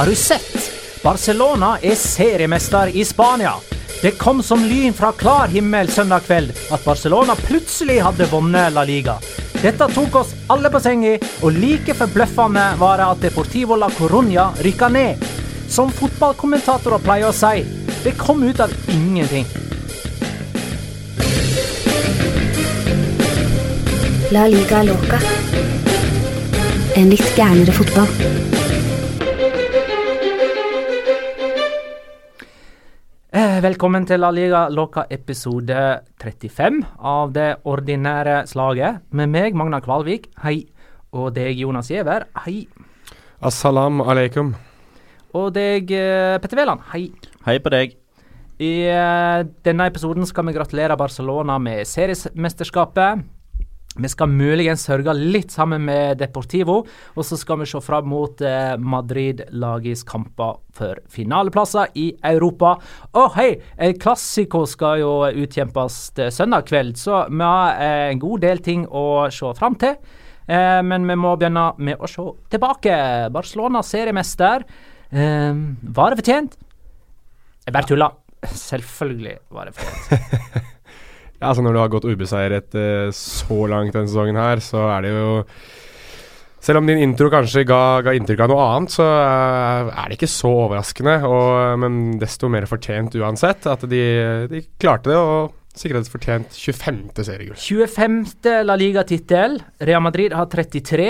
Har du sett? Barcelona er seriemester i Spania. Det kom som lyn fra klar himmel søndag kveld at Barcelona plutselig hadde vunnet La Liga. Dette tok oss alle på senga, og like forbløffende var det at Deportivo la Coruña rykka ned. Som fotballkommentatorer pleier å si, det kom ut av ingenting. La liga loca. En litt gærnere fotball. Velkommen til La Liga Loca episode 35 av det ordinære slaget. Med meg, Magna Kvalvik, hei. Og deg, Jonas Giæver, hei. Assalam alaikum. Og deg, eh, Petter Wæland, hei. Hei på deg. I eh, denne episoden skal vi gratulere Barcelona med seriemesterskapet. Vi skal muligens sørge litt sammen med Deportivo, og så skal vi se fram mot eh, Madrid-lagets kamper for finaleplasser i Europa. Å, hei, El Clásico skal jo utkjempes søndag kveld, så vi har eh, en god del ting å se fram til. Eh, men vi må begynne med å se tilbake. Barcelona seriemester. Var det fortjent? Jeg bare tulla. Selvfølgelig var det fortjent. Ja, altså Når du har gått ubeseiret eh, så langt denne sesongen her, så er det jo Selv om din intro kanskje ga, ga inntrykk av noe annet, så eh, er det ikke så overraskende. Og, men desto mer fortjent uansett. At de, de klarte det og sikret et fortjent 25. seriegull. 25. La Liga-tittel. Real Madrid har 33.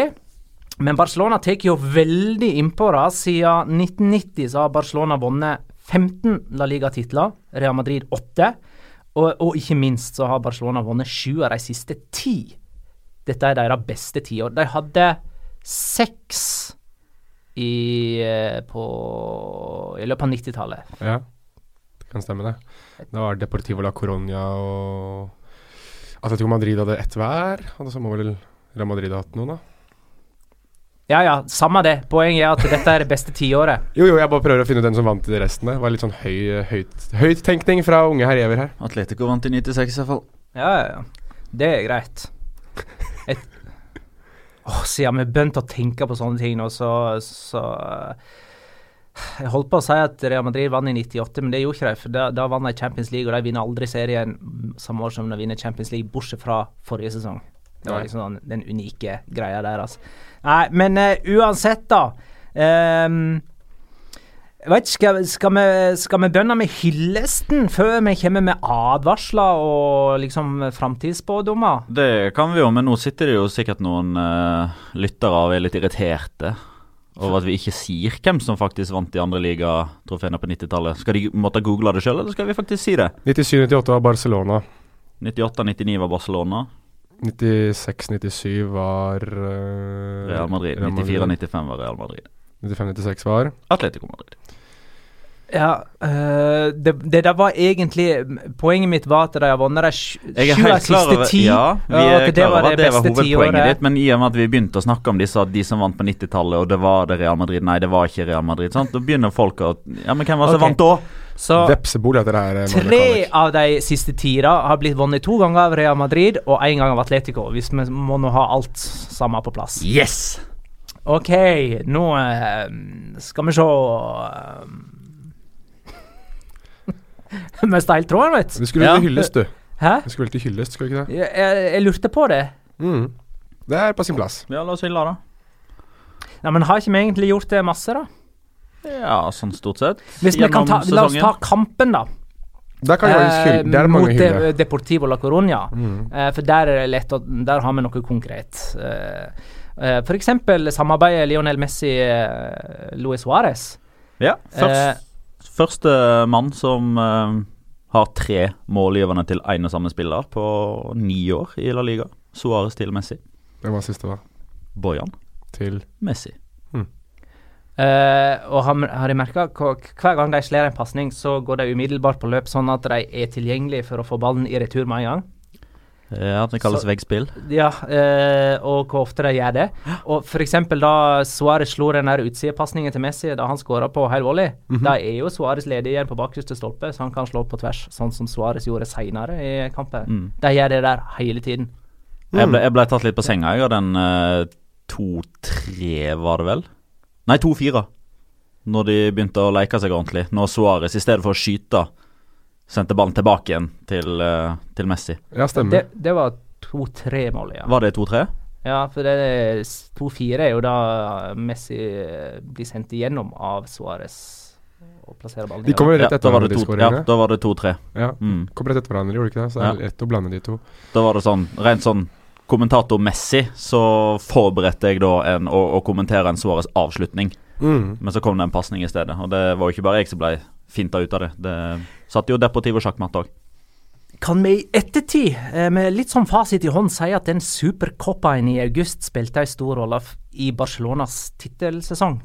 Men Barcelona tar jo veldig innpå det. Siden 1990 så har Barcelona vunnet 15 La Liga-titler. Real Madrid 8. Og, og ikke minst så har Barcelona vunnet sju av de siste ti. Dette er deres beste tiår. De hadde seks i, eh, på, i løpet av 90-tallet. Ja, det kan stemme, det. Det var Deportivo la Coronia og Atletico Madrid hadde ett hver. Og så må vel Real Madrid ha hatt noen, da. Ja ja, samme det. Poenget er at dette er det beste tiåret. Jo, jo, jeg bare prøver å finne ut den som vant i de restene. Det var litt sånn høy, høyt, høyttenkning fra unge herjever her. Atletico vant i 96 i hvert fall. Ja, ja, ja. Det er greit. Et, åh, siden vi begynte å tenke på sånne ting nå, så, så Jeg holdt på å si at Real Madrid vant i 98, men det gjorde ikke de. For da, da vant de Champions League, og de vinner aldri serien samme år som de vinner Champions League, bortsett fra forrige sesong. Det var liksom den unike greia deres. Nei, men uh, uansett, da. Um, Jeg vet ikke, skal, skal, vi, skal vi begynne med hyllesten før vi kommer med advarsler og liksom framtidsspådommer? Det kan vi jo, men nå sitter det jo sikkert noen uh, lyttere og er litt irriterte over at vi ikke sier hvem som faktisk vant de andre ligatrofeene på 90-tallet. Skal de måtte google det sjøl, eller skal vi faktisk si det? 97-98 var Barcelona. 98-99 var Barcelona. 96-97 var uh, Real Madrid. 94-95 var Real Madrid. 95-96 var Atletico Madrid. Ja, øh, det, det der var egentlig Poenget mitt var at de har vunnet de sju av siste ti. ja, vi er at klar over at det var hovedpoenget ditt, men i og med at vi begynte å snakke om disse, de som vant på 90-tallet, og det var det Real Madrid Nei, det var ikke Real Madrid. Sant? Da begynner folk å Ja, men hvem var det som okay. vant da? Så Vepsebol heter det her. eh, tre av de siste ti da har blitt vunnet to ganger av Real Madrid og én gang av Atletico, hvis vi må nå ha alt sammen på plass. Yes! OK, nå eh, skal vi se Mista steil tråd, vet Du skulle Ja. til hyllest, du. Hæ? Du skulle vel til hyllest, skulle du ikke det? Jeg, jeg, jeg lurte på det. Mm. Det er på sin plass. Ja, la oss hylle, da. Nei, men har ikke vi egentlig gjort det masse, da? Ja, sånn stort sett. Hvis vi kan ta, La oss ta kampen, da. Der kan faktisk hylle. Der er det mot mange hylle. De, Deportivo la Coruña. Mm. Eh, for der er det lett å Der har vi noe konkret. Eh, eh, eksempel samarbeidet Lionel Messi uh, Luis Suárez. Ja, Eh, først, Første mann som eh, har tre målgivende til én og samme spiller på ni år i La Liga. Suárez til Messi. Hvem var siste, da? Bojan Til Messi. Uh, og har, har de merka hver gang de slår en pasning, så går de umiddelbart på løp, sånn at de er tilgjengelige for å få ballen i retur med en gang. Ja, det kalles veggspill. Ja, eh, og hvor ofte de gjør det. Og eksempel da Suárez slo den der utsidepasningen til Messi da han skåra på hel volley, Mhm. da er jo Suárez ledig igjen på bakerste stolpe, så han kan slå på tvers, sånn som Suárez gjorde seinere i kampen. Mm. De gjør det der hele tiden. Jeg, Mm. ble, jeg ble tatt litt på senga jeg av den eh, 2-3, var det vel? Nei, 2-4. Når de begynte å leke seg ordentlig. Når Suárez i stedet for å skyte sendte ballen tilbake igjen til, eh, til Messi. Ja, stemmer. Det, det var 2-3-målet, ja. Var det 2-3? Ja, for det er 2-4 er jo da Messi eh, blir sendt igjennom av Suárez og plasserer ballen De kommer rett etter hverandre, det de skåringene. ja, da var det 2-3. Ja, Mm. kom rett etter hverandre, gjorde de ikke det? Så det er Ja. lett å blande de to. Da var det sånn, rent sånn kommentator-messig, så forberedte jeg da en, å, å kommentere en Suárez avslutning. Mm. Men så kom det en pasning i stedet, og det var jo ikke bare jeg som ble finta ut av det. Det satt jo Deportivo sjakkmatt òg. Kan vi i ettertid, eh, med litt sånn fasit i hånd, si at den supercopaen i august spilte en stor rolle i Barcelonas tittelsesong?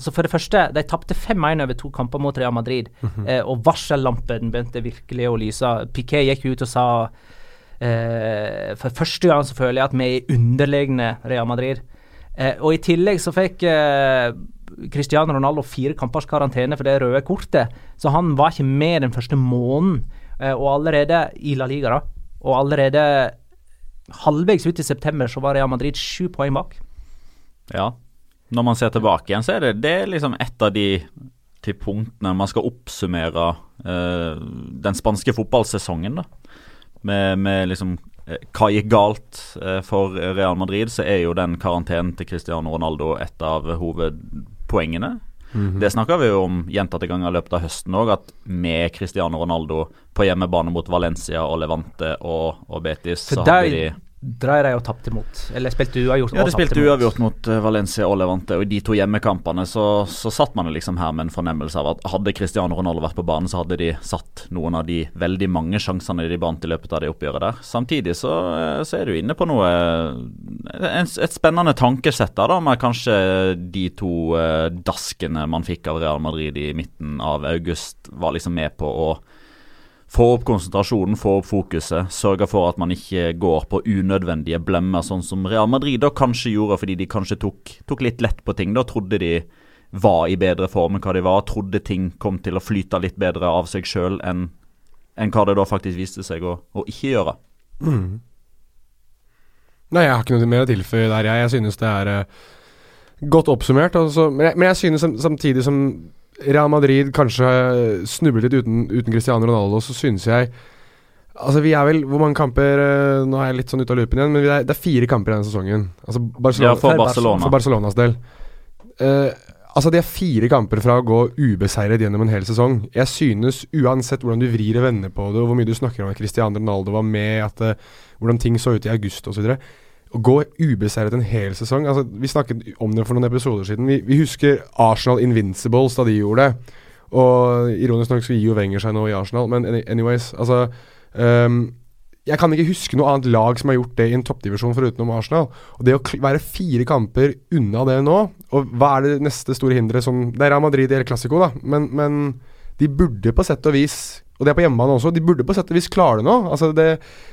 Altså For det første, de tapte 5-1 over to kamper mot Real Madrid, eh, og varsellampen begynte virkelig å lyse. Piquet gikk ut og sa eh, For første gang så føler jeg at vi er underlegne Real Madrid. Eh, og i tillegg så fikk eh, Cristiano Ronaldo fire kampers karantene for det røde kortet, så han var ikke med den første måneden. Eh, og allerede i La Liga, da, og allerede halvveis ut i september, så var Real Madrid sju poeng bak. Ja. Når man ser tilbake igjen, så er det, det er liksom et av de til punktene man skal oppsummere eh, den spanske fotballsesongen, da. Med, med liksom eh, hva gikk galt eh, for Real Madrid, så er jo den karantenen til Cristiano Ronaldo et av hovedpoengene. Det snakka vi jo om gjentatte ganger i løpet av høsten òg, at med Cristiano Ronaldo på hjemmebane mot Valencia og Levante og, og Betis, For så hadde de dreier de og tapte imot. Eller spilte uavgjort ja, og de spilte mot. uavgjort mot eh, Valencia og Levante, og i de to hjemmekampene så, så satt man liksom her med en fornemmelse av at hadde Cristiano Ronaldo vært på banen, så hadde de satt noen av de veldig mange sjansene de bandt i løpet av det oppgjøret der. Samtidig så, eh, så er du inne på noe eh, en, Et spennende tankesett der, da, med kanskje de to eh, daskene man fikk av Real Madrid i midten av august, var liksom med på å få opp konsentrasjonen, få opp fokuset, sørge for at man ikke går på unødvendige blemmer, sånn som Real Madrid da kanskje gjorde fordi de kanskje tok, tok litt lett på ting. Da trodde de var i bedre form enn hva de var, trodde ting kom til å flyte litt bedre av seg sjøl enn enn hva det da faktisk viste seg å, å ikke gjøre. Nei, jeg har ikke noe mer å tilføye der. Jeg, jeg synes det er uh, godt oppsummert. Altså, men, jeg, men jeg synes samtidig som Real Madrid kanskje snublet litt uten, uten Cristiano Ronaldo, så synes jeg Altså Vi er vel Hvor mange kamper eh, Nå er jeg litt sånn ute av loopen igjen, men det er, det er fire kamper i denne sesongen. Altså Barcelona, Ja, for Barcelona. For Barcelonas del. Uh, Altså, de er fire kamper fra å gå ubeseiret gjennom en hel sesong. Jeg synes, uansett hvordan du vrir og vender på det, og hvor mye du snakker om at Cristiano Ronaldo var med, at uh, hvordan ting så ut i august osv. Å gå ubeseiret en hel sesong altså, Vi snakket om det for noen episoder siden. Vi, vi husker Arsenal Invincibles da de gjorde det. Og ironisk nok så gir jo Wenger seg nå i Arsenal, men anyways, altså um, Jeg kan ikke huske noe annet lag som har gjort det i en toppdivisjon forutenom Arsenal. Og det å være fire kamper unna det nå, og hva er det neste store hinderet som Det er Real Madrid i El Clásico, da, men, men de burde på sett og vis Og det er på hjemmebane også, de burde på sett og vis klare det nå. Altså det,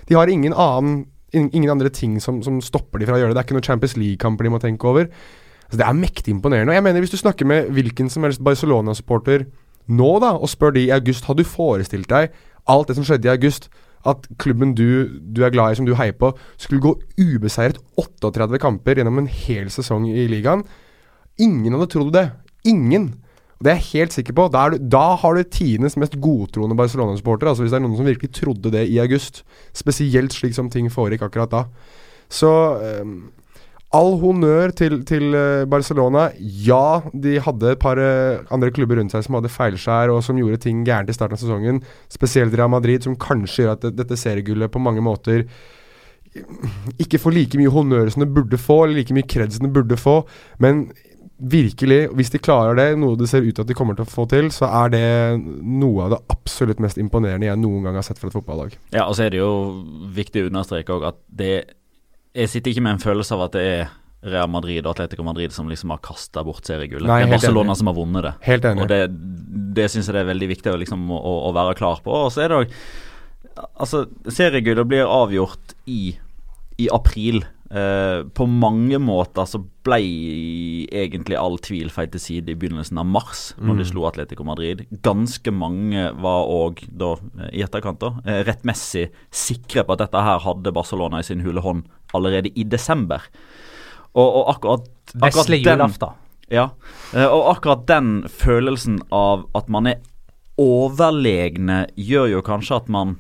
de har ingen annen Ingen andre ting som, som stopper de fra å gjøre det. Det er ikke noen Champions League-kamper de må tenke over. Altså det er mektig imponerende. Og jeg mener Hvis du snakker med hvilken som helst Barcelona-supporter nå da, og spør de i august Har du forestilt deg alt det som skjedde i august? At klubben du, du er glad i, som du heier på, skulle gå ubeseiret 38 kamper gjennom en hel sesong i ligaen? Ingen hadde trodd det. Ingen. Og Det er jeg helt sikker på. Da, du, da har du tidenes mest godtroende Barcelona-supporter. Altså hvis det er noen som virkelig trodde det i august. Spesielt slik som ting foregikk akkurat da. Så um, all honnør til, til eh, Barcelona. Ja, de hadde et par eh, andre klubber rundt seg som hadde feilskjær og som gjorde ting gærent i starten av sesongen. Spesielt Real Madrid, som kanskje gjør at dette seriegullet på mange måter ikke får like mye honnør som det burde få, eller like mye kred som det burde få. Men virkelig, hvis de klarer det, noe det ser ut til at de kommer til å få til, så er det noe av det absolutt mest imponerende jeg noen gang har sett fra et fotballag. Ja, og så er det jo viktig å understreke òg at det Jeg sitter ikke med en følelse av at det er Real Madrid og Atletico Madrid som liksom har kasta bort seriegullet. Det er Barcelona enig. som har vunnet det. Helt enig. Og det, det syns jeg det er veldig viktig liksom, å, å være klar på. Og så er det òg Altså, seriegullet blir avgjort i, i april. Eh, på mange måter så ble egentlig all tvil feid til side i begynnelsen av mars, når de Mm. slo Atletico Madrid. Ganske mange var òg da, eh, i etterkant, da, eh, rettmessig sikre på at dette her hadde Barcelona i sin hule hånd allerede i desember. Og, og akkurat, akkurat den- ja, og akkurat den følelsen av at man er overlegne, gjør jo kanskje at man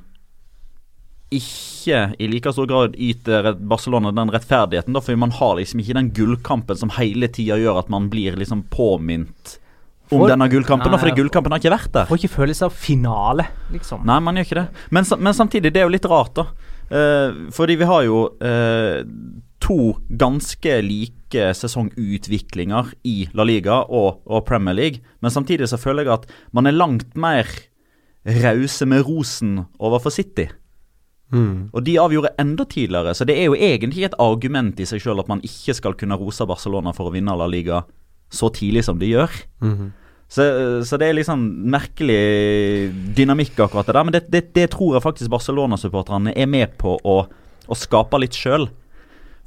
ikke i like stor grad yter Barcelona den rettferdigheten, da, fordi man har liksom ikke den gullkampen som hele tida gjør at man blir liksom påminnet om For- denne gullkampen, Nei, fordi gullkampen har ikke vært der. Får ikke følelse av finale, liksom. Nei, man gjør ikke det. Men, men samtidig, det er jo litt rart, da. Eh, fordi vi har jo eh, to ganske like sesongutviklinger i La Liga og, og Premier League. Men samtidig så føler jeg at man er langt mer rause med rosen overfor City. Mm. Og de avgjorde enda tidligere, så det er jo egentlig et argument i seg sjøl at man ikke skal kunne rose Barcelona for å vinne La Liga så tidlig som de gjør. Mhm. Så, så det er liksom merkelig dynamikk akkurat det der. Men det, det, det tror jeg faktisk Barcelona-supporterne er med på å, å skape litt sjøl.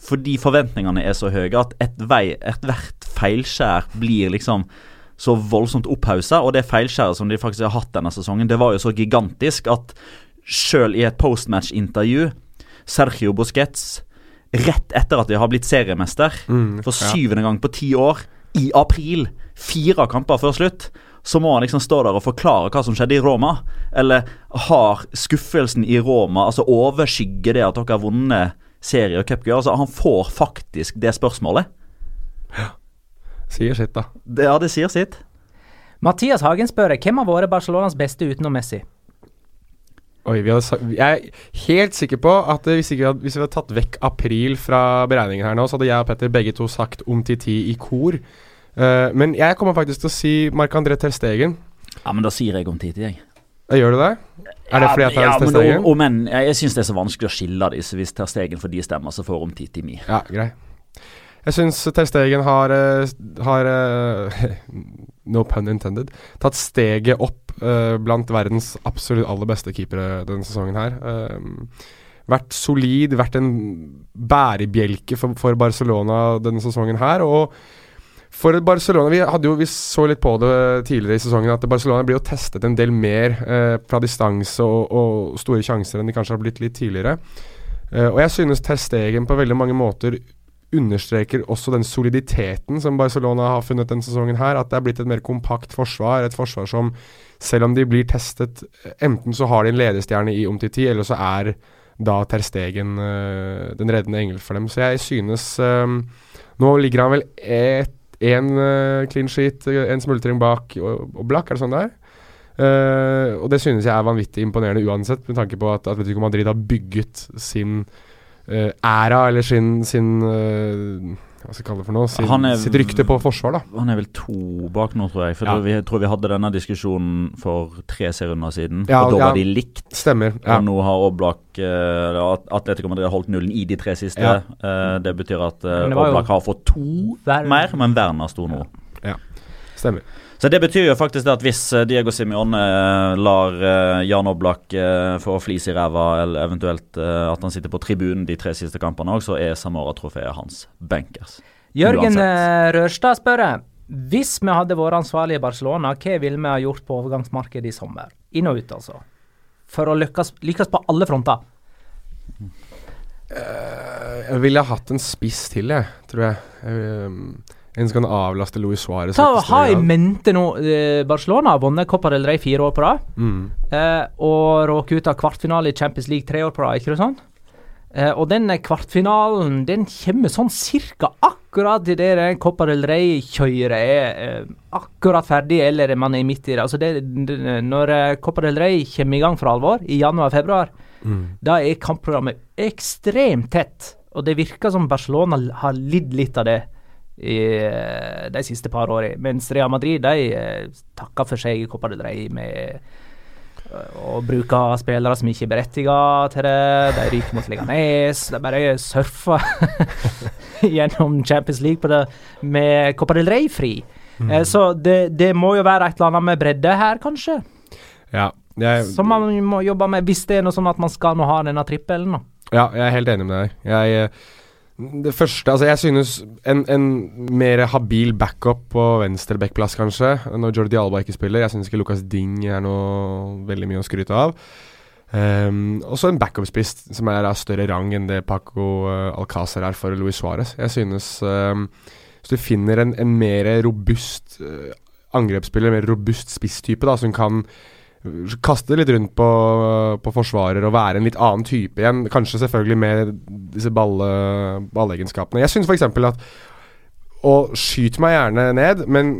Fordi forventningene er så høye at et vei, ethvert feilskjær blir liksom så voldsomt opphausa. Og det feilskjæret som de faktisk har hatt denne sesongen, det var jo så gigantisk at sjøl i et postmatch-intervju Sergio Busquets, rett etter at de har blitt seriemester, Mm, for ja. syvende gang på ti år, i april, fire kamper før slutt, så må han liksom stå der og forklare hva som skjedde i Roma. Eller har skuffelsen i Roma altså overskygge det at dere har vunnet serie og cupgreier? Altså, han får faktisk det spørsmålet. Ja. Sier sitt, da. Det, ja, det sier sitt. Mathias Hagen spør hvem har vært Barcelonas beste utenom Messi. Oi, jeg er helt sikker på at eh, hvis, vi hadde, hvis vi hadde tatt vekk april fra beregningen her nå, så hadde jeg og Petter begge to sagt om Titi i kor. Uh, men jeg kommer faktisk til å si Marc-André Terstegen. Ja, men da sier jeg om ti til, jeg. Gjør du det? Er det fordi det er ja, Ter men, men jeg, jeg syns det er så vanskelig å skille så hvis Terstegen får de stemmer, så får om ti til mi. Ja, grei. Jeg syns Terstegen har, eh, har no pun intended, tatt steget opp uh, blant verdens absolutt aller beste keepere denne sesongen her. Uh, vært solid, vært en bærebjelke for, for Barcelona denne sesongen her. og for Barcelona, Vi, jo, vi så litt på det tidligere i sesongen, at Barcelona blir jo testet en del mer eh, fra distanse og, og store sjanser enn de kanskje har blitt litt tidligere. Og jeg synes Ter på veldig mange måter understreker også den soliditeten som Barcelona har funnet denne sesongen her. At det er blitt et mer kompakt forsvar. Et forsvar som, selv om de blir testet Enten så har de en ledestjerne i Omtiti, eller så er da Ter Stegen eh, den reddende engel for dem. Så jeg synes eh, Nå ligger han vel én uh, clean sheet, en smultring bak og, og blakk. Er det sånn det er? Uh, og det synes jeg er vanvittig imponerende uansett, med tanke på at Atletico Madrid har bygget sin æra, eller sin, sin uh, hva skal jeg kalle det for noe? Sin, er- sitt rykte på forsvar, da. Han er vel to bak nå, tror jeg. For Ja. vi, jeg tror vi hadde denne diskusjonen for tre serierunder siden. Ja, og da ja. var de likt. Stemmer. Ja. Og nå har Oblak uh, Atletico Madrid har holdt nullen i de tre siste. Ja. Eh, det betyr at uh, det Oblak har fått to Hver- mer, men Werner sto nå. Ja, Stemmer. Så det betyr jo faktisk det at hvis eh, Diego Simione eh, lar eh, Jan Oblak få flis i ræva, eller eventuelt at han sitter på tribunen de tre siste kampene òg, så er Samora-trofeet hans bankers. Jørgen Uansett. Rørstad spør Hvis vi hadde vært ansvarlige i Barcelona, hva ville vi ha gjort på overgangsmarkedet i sommer? Inn og ut, altså. For å lykkes, lykkes på alle fronter. Jeg ville ha hatt en spiss til, jeg, tror jeg. jeg en som kan avlaste Luis Suárez. Ha i mente nå eh, Barcelona har vunnet Copa del Rey fire år på rad. Mm. Eh, og råker ut av kvartfinale i Champions League tre år på rad, ikke det sånn? Eh, og den kvartfinalen den kommer sånn cirka akkurat i det der Copa del Rey-kjøret er eh, akkurat ferdig, eller man er midt i det. Altså det, det når eh, Copa del Rey kommer i gang for alvor, i januar-februar, Mm. da er kampprogrammet ekstremt tett. Og det virker som Barcelona har lidd litt av det i eh, de siste par årene. Mens Real Madrid de eh, takker for seg i Copa del Rey med eh, å bruke spillere som ikke er berettiga til det. De ryker mot Leganes. De bare surfer gjennom Champions League på det med Copa del Rey-fri. Mm. så det, det må jo være et eller annet med bredde her, kanskje. Ja, jeg, Som man må jobbe med, hvis det er noe sånn at man skal nå ha denne trippelen. ja, jeg er helt enig med deg. Jeg, det første Altså, jeg synes en, en mer habil backup på venstre backplass, kanskje, når Jordi Alba ikke spiller. Jeg syns ikke Lucas Ding er noe veldig mye å skryte av. Um, og så en backup-spiss som er av større rang enn det Paco uh, Alcázar er for Luis Suárez. Jeg synes um, Hvis du finner en, en mer robust uh, angrepsspiller, en mer robust spisstype, da, som kan uh, kaste litt rundt på, på forsvarer og være en litt annen type igjen, kanskje selvfølgelig med disse balle, balleegenskapene. Jeg syns f.eks. at Og skyt meg gjerne ned, men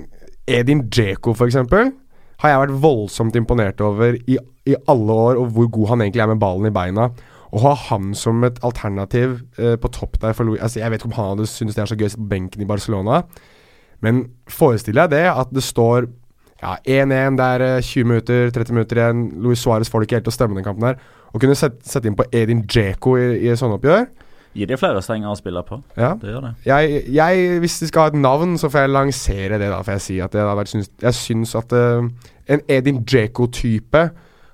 Edin Djeko, f.eks., har jeg vært voldsomt imponert over i, i alle år, og hvor god han egentlig er med ballen i beina. Å ha han som et alternativ eh, på topp der for Louis altså Jeg vet ikke om han hadde syntes det er så gøy på benken i Barcelona, men forestill deg det, at det står ja, 1-1, det er eh, 20 minutter, 30 minutter igjen. Luis Suárez får det ikke helt til å stemme den kampen her. Å kunne sette, sette inn på Edin Djeko i, i sånne oppgjør Gir de flere strenger å spille på? Ja. Det gjør det. jeg, jeg, hvis de skal ha et navn, så får jeg lansere det, da. For jeg si at syns, jeg syns at uh, en Edin Djeko-type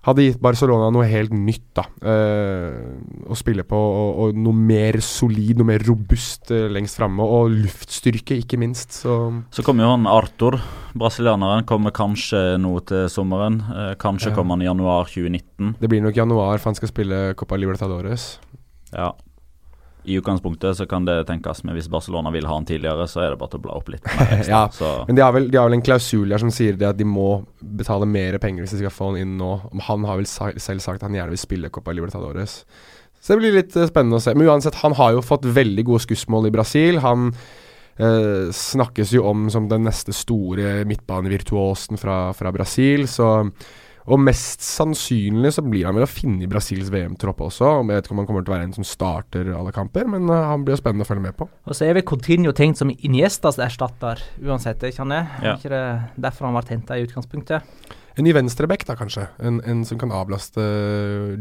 hadde gitt Barcelona noe helt nytt, da. Uh, å spille på, og, og noe mer solid, noe mer robust uh, lengst framme. Og luftstyrke, ikke minst. Så Så kommer jo han Arthur, brasilianeren. Kommer kanskje nå til sommeren. Uh, kanskje Ja. kommer han i januar 2019. det blir nok januar, for han skal spille Copa Libertadores. Ja. I utgangspunktet så kan det tenkes, men hvis Barcelona vil ha han tidligere, så er det bare til å bla opp litt. ekstra. Ja, så, Men de har, vel, de har vel en klausul der som sier det at de må betale mer penger hvis de skal få han inn nå. Han har vel selv sagt at han gjerne vil spille Copa Libertadores. Så det blir litt eh, spennende å se. Men uansett, han har jo fått veldig gode skussmål i Brasil. Han eh, snakkes jo om som den neste store midtbanevirtuosen fra, fra Brasil, så og mest sannsynlig så blir han vel å finne i Brasils VM-tropp også. Og Jeg vet ikke om han kommer til å være en som starter alle kamper, men eh, han blir jo spennende å følge med på. Og så er vel Coutinho tenkt som Iniestas erstatter, uansett. Ikke han det? Ja. Er ikke det derfor han ble henta i utgangspunktet? En ny venstreback, da kanskje. En, en som kan avlaste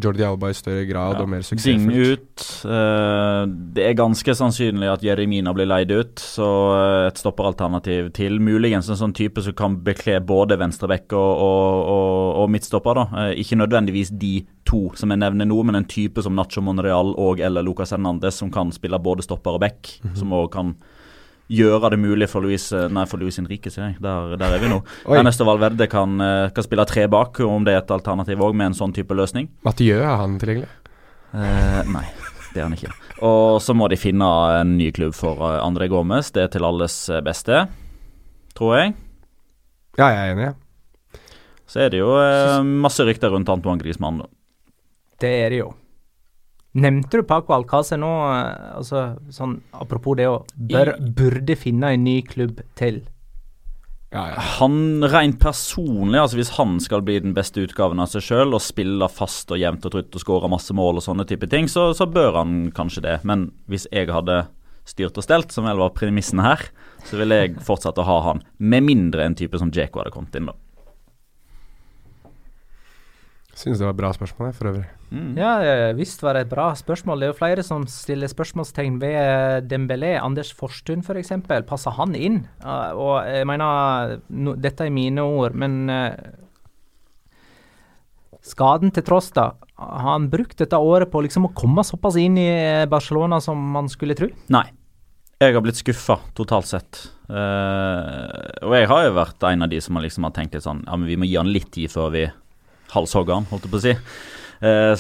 Jordi Alba i større grad Ja. og mer Ding suksessfullt. ut. Eh, det er ganske sannsynlig at Jeremina blir leid ut, så eh, et stopperalternativ til muligens en sånn type som kan bekle både venstreback og, og, og, og midtstopper. da. Eh, ikke nødvendigvis de to som jeg nevner nå, men en type som Nacho Monreal og eller Lucas Hernandez, som kan spille både stopper og back. Mhm. Som òg kan gjøre det mulig for Luis eh, Nei, for Luis Henrique, sier jeg. Der, der er vi nå. Ernesto Valverde kan, eh, kan spille tre bak, om det er et alternativ òg, med en sånn type løsning. Mathieu, er han tilgjengelig? Eh, nei, det er han ikke. Og så må de finne en ny klubb for eh, André Gomez. Det er til alles eh, beste, tror jeg. Ja, jeg er enig. Så er det jo eh, masse rykter rundt Antoine Griezmann. Det er det jo. Nevnte du Paco Alcácer nå, altså sånn apropos det å bør, burde finne en ny klubb til? Han rent personlig, altså hvis han skal bli den beste utgaven av seg sjøl og spille fast og jevnt og trutt og skåre masse mål og sånne type ting, så, så bør han kanskje det. Men hvis jeg hadde styrt og stelt, som vel var premissen her, så ville jeg fortsatt å ha han. Med mindre en type som Jeko hadde kommet inn, da. Syns det var et bra spørsmål, jeg, for øvrig. Ja, eh, visst var det et bra spørsmål. Det er jo flere som stiller spørsmålstegn ved eh, Dembélé. Anders Forstun f.eks. For Passer han inn? Uh, og jeg mener, no, dette er mine ord, men uh, Skaden til tross, da. Har han brukt dette året på liksom å komme såpass inn i Barcelona som man skulle tro? Nei. Jeg har blitt skuffa totalt sett. Uh, og jeg har jo vært en av de som har, liksom har tenkt litt sånn Ja, men vi må gi han litt tid før vi halshogger han, holdt jeg på å si. Uh,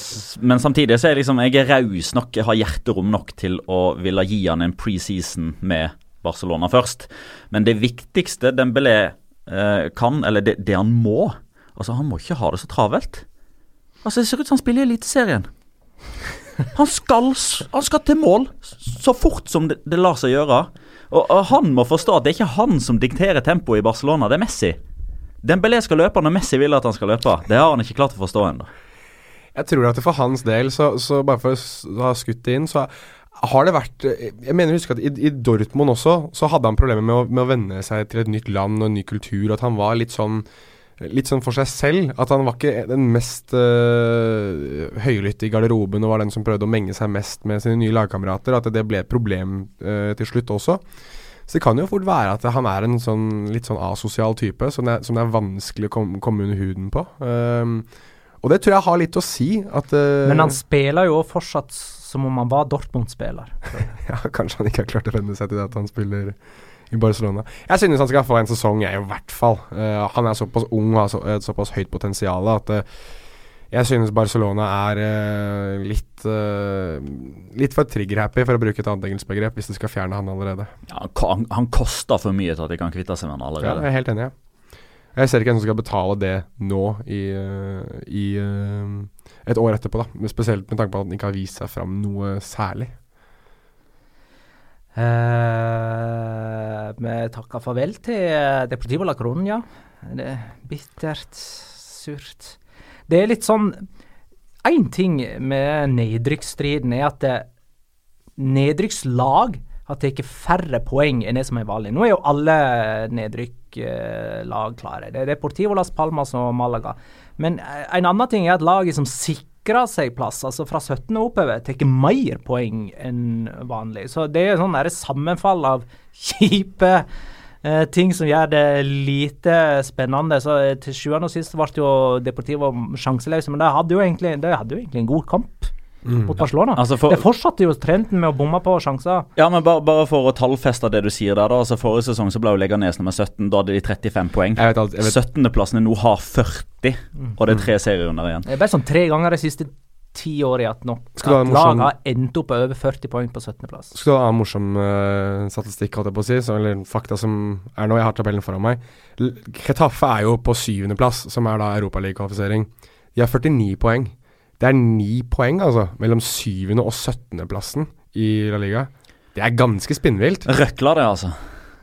men samtidig så er jeg liksom Jeg er raus nok, jeg har hjerterom nok til å ville gi han en preseason med Barcelona først. Men det viktigste Dembélé uh, kan, eller det, det han må Altså, han må ikke ha det så travelt. Altså, Det ser ut som han spiller i Eliteserien. Han skal, han skal til mål så fort som det, det lar seg gjøre. Og, og, Han må forstå at det er ikke han som dikterer tempoet i Barcelona, det er Messi. Dembélé skal løpe når Messi vil at han skal løpe. Det har han ikke klart å forstå ennå. Jeg tror at for hans del, så, så bare for å ha skutt det inn, så har det vært Jeg mener å huske at i, i, Dortmund også, så hadde han problemer med å, med å venne seg til et nytt land og en ny kultur. At han var litt sånn litt sånn for seg selv. At han var ikke den mest øh, høylytte i garderoben og var den som prøvde å menge seg mest med sine nye lagkamerater. At det ble et problem øh, til slutt også. Så det kan jo fort være at han er en sånn litt sånn asosial type som det, som det er vanskelig å komme, komme under huden på. Um, og det tror jeg har litt å si. At, uh, Men han spiller jo fortsatt som om han var Dortmund-spiller. ja, kanskje han ikke har klart å venne seg til det at han spiller i Barcelona. Jeg synes han skal få en sesong, jeg, i hvert fall. Uh, han er såpass ung og har så, et såpass høyt potensial at uh, jeg synes Barcelona er uh, litt Litt for trigger-happy, for å bruke et annet engelsk begrep, hvis de skal fjerne han allerede. Ja, han, han koster for mye til at de kan kvitte seg med han allerede. Ja, jeg er helt enig, ja. Jeg ser ikke hvem som skal betale det nå i, i et år etterpå, da. Spesielt med tanke på at han ikke har vist seg fram noe særlig. Uh, vi takker farvel til Deportivo La Coruña. Det er bittert, surt. Det er litt sånn Én ting med nedrykksstriden er at nedrykkslag har tatt færre poeng enn det som er vanlig. Nå er jo alle nedrykklag klare. Det er Deportivo Las Palmas og Malaga. Men en annen ting er at laget som sikrer seg plass, altså fra 17. og oppover, tar mer poeng enn vanlig. Så det er sånn der sammenfall av kjipe eh, ting som gjør det lite spennende. Så eh, til sjuende og sist ble jo Deportivo sjanseløse, men de hadde hadde jo egentlig en god kamp. Mm. mot Barcelona. Altså for, det fortsatte jo trenden med å bomme på sjanser. Ja, men bare, bare, for å tallfeste det du sier der, da. Altså Forrige sesong så ble jo Leganes nummer 17. Da hadde de 35 poeng. 17.-plassen nå har 40, mm. og det er tre serierunder igjen. Det er bare sånn tre ganger de siste ti år i at, nok, at laget har endt opp over 40 poeng på 17.-plass. Skal du ha en morsom uh, statistikk, holdt jeg på å si, så, eller fakta som er nå, jeg har tabellen foran meg. Chetaffe er jo på syvendeplass, som er da europaligakvalifisering. De har 49 poeng. Det er ni poeng, altså, mellom syvende- og syttendeplassen i La Liga. Det er ganske spinnvilt. Røkler det, altså.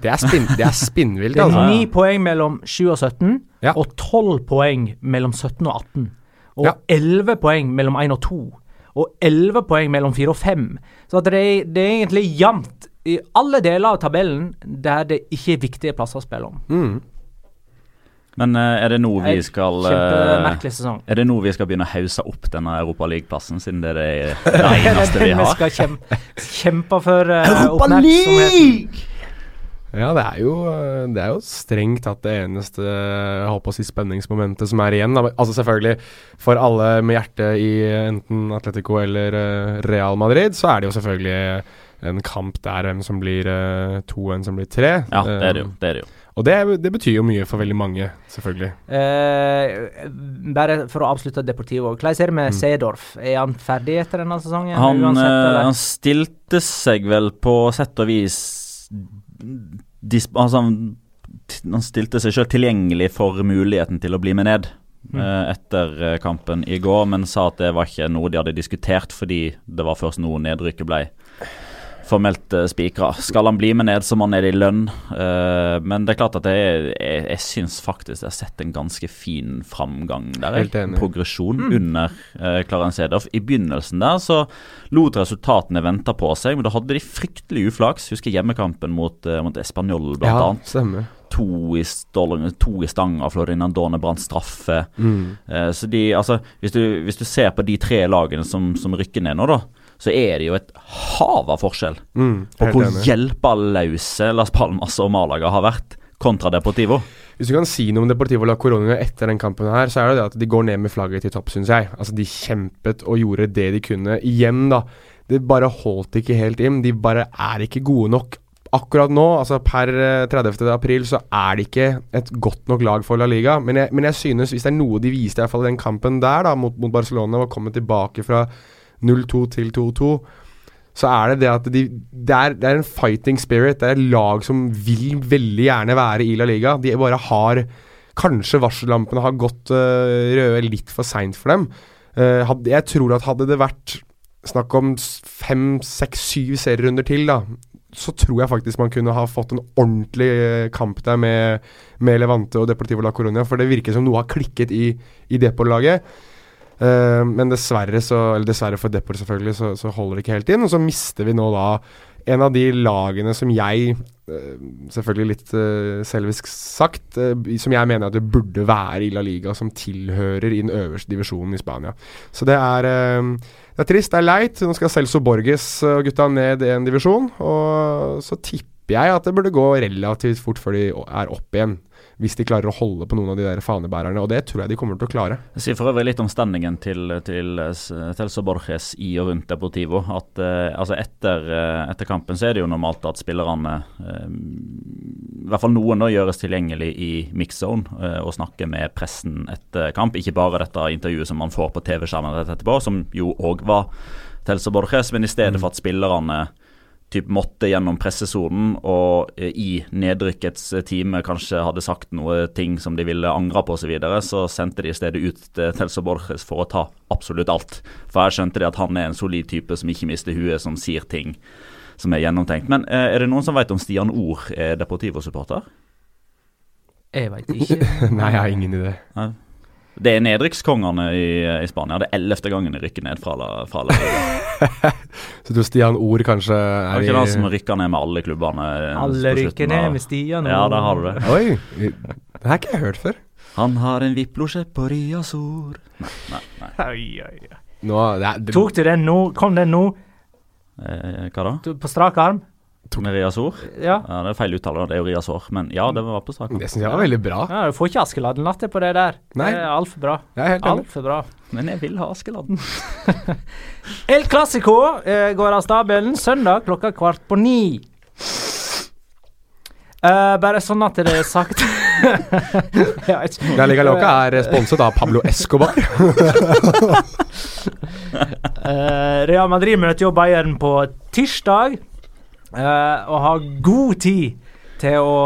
Det er, spin, det er spinnvilt, altså. Det er ni poeng mellom 7 og 17, ja. og tolv poeng mellom 17 og 18. Og ja. 11 poeng mellom 1 og 2. Og elleve poeng mellom 4 og 5. Så det er, det er egentlig jevnt i alle deler av tabellen der det ikke er viktige plasser å spille om. Mm. Men uh, er det nå vi skal Kjempemerkelig sesong. Er det nå vi skal begynne å hause opp denne Europaligaplassen, siden det er det, det eneste vi har? vi skal kjempe, kjempe for uh, oppmerksomheten. Ja, det er, jo, det er jo strengt tatt det eneste jeg håper å si spenningsmomentet som er igjen. Altså Selvfølgelig, for alle med hjertet i enten Atletico eller Real Madrid, så er det jo selvfølgelig en kamp der hvem som blir to, hvem som blir tre. Ja, det er det jo. Det er det jo. Og det, det, betyr jo mye for veldig mange, selvfølgelig. Eh, bare for å avslutte Deportivo. Hvordan er det med mm. Sedorf? Er han ferdig etter denne sesongen? Han, uansett, han stilte seg vel på sett og vis disp, altså, han, han stilte seg sjøl tilgjengelig for muligheten til å bli med ned. eh, etter eh, kampen i går, men sa at det var ikke noe de hadde diskutert fordi det var først nå nedrykket ble formelt uh, spikra. Skal han bli med ned, så må han ned i lønn. Uh, men det er klart at jeg, jeg, jeg syns faktisk jeg har sett en ganske fin framgang der. Helt enig. Progresjon under uh, Clarence Edoff. I begynnelsen der så lot resultatene vente på seg, men da hadde de fryktelig uflaks. Husker hjemmekampen mot, uh, mot Español, blant Ja, annet stemmer. to i, stål, to i stanga, Florinandone brant straffe. Mm. Uh, så de, altså, hvis du, hvis du ser på de tre lagene som, som rykker ned nå, da, så er det jo et hav av forskjell Mm, på hvor enig. hjelpeløse Las Palmas og Malaga har vært kontra Deportivo. Hvis du kan si noe om Deportivo la Coronia etter den kampen her, så er det det at de går ned med flagget til topp, syns jeg. Altså, de kjempet og gjorde det de kunne. Igjen, da. Det bare holdt ikke helt inn. De bare er ikke gode nok. Akkurat nå, altså per eh, 30. april, så er det ikke et godt nok lag for La Liga. Men jeg, men jeg synes, hvis det er noe de viste i hvert fall i den kampen der, da, mot, mot Barcelona, og kommet tilbake fra 0-2 til 2-2 så er det det at de, det, er, det er en fighting spirit. Det er et lag som vil veldig gjerne være i La Liga. De bare har Kanskje varsellampene har gått uh, røde litt for seint for dem. Uh, hadde, jeg tror at hadde det vært snakk om fem, seks, syv serierunder til, da, så tror jeg faktisk man kunne ha fått en ordentlig eh, kamp der med, med Levante og Deportivo la Coruña. For det virker som noe har klikket i, i Depor-laget. Eh, men dessverre, så, eller dessverre for Depor selvfølgelig, så, så holder det ikke helt inn. Og så mister vi nå da en av de lagene som jeg, eh, selvfølgelig litt uh, selvisk sagt, som jeg mener at det burde være i La Liga, som tilhører i den øverste divisjonen i Spania. Så det er, det er trist, det er leit. Nå skal Celso Borges og gutta ned i en divisjon, og så tipper jeg at det burde gå relativt fort før de er opp igjen. Hvis de klarer å holde på noen av de der fanebærerne, og det tror jeg de kommer til å klare. Jeg sier for øvrig litt om standingen til, til Telso Borges i og rundt Deportivo. At eh, altså etter, eh, etter kampen så er det jo normalt at spillerne, eh, i hvert fall noen, da gjøres tilgjengelig i mix-zone eh, og snakker med pressen etter kamp. Ikke bare dette intervjuet som man får på TV-skjermen etterpå, som jo òg var Telso Borges, men i stedet for at spillerne typ måtte gjennom pressesonen og eh, i nedrykkets eh, time kanskje hadde sagt noe ting som de ville angre på osv., så, videre, så sendte de i stedet ut til Telso Borges for å ta absolutt alt. For her skjønte de at han er en solid type som ikke mister huet, som sier ting som er gjennomtenkt. Men eh, er det noen som vet om Stian Ord er Deportivo-supporter? Jeg veit ikke. Nei, jeg har ingen idé. Nei. Det er nedrykkskongene i, i Spania. Det er ellevte gangen de rykker ned fra La, fra La Liga. Så du Stian Ord kanskje Er er ikke han som rykker ned med alle klubbene? Alle rykker ned med Stian. Ja, der har du det. Oi! Det har ikke jeg hørt før. Han har en viplosje på Riazor Nei, nei, nei. Oi, oi, oi. Nå, det er, det, Tok du den nå? Kom den nå? Eh, hva da? Du- På strak arm? Med Riazor? Ja. Ja, det er feil uttale, det er jo Riazor. Men ja, det var på saken. det syns jeg var veldig bra. ja du får ikke Askeladden-latter på det der. Nei. Det er altfor bra. Jeg er helt enig. Bra. Men jeg vil ha Askeladden. El Clásico eh, går av stabelen søndag klokka kvart på ni. Uh, bare sånn at det er sagt. La Liga Loca er sponset av Pablo Escobar. uh, Real Madrid møter jo Bayern på tirsdag eh, og har god tid til å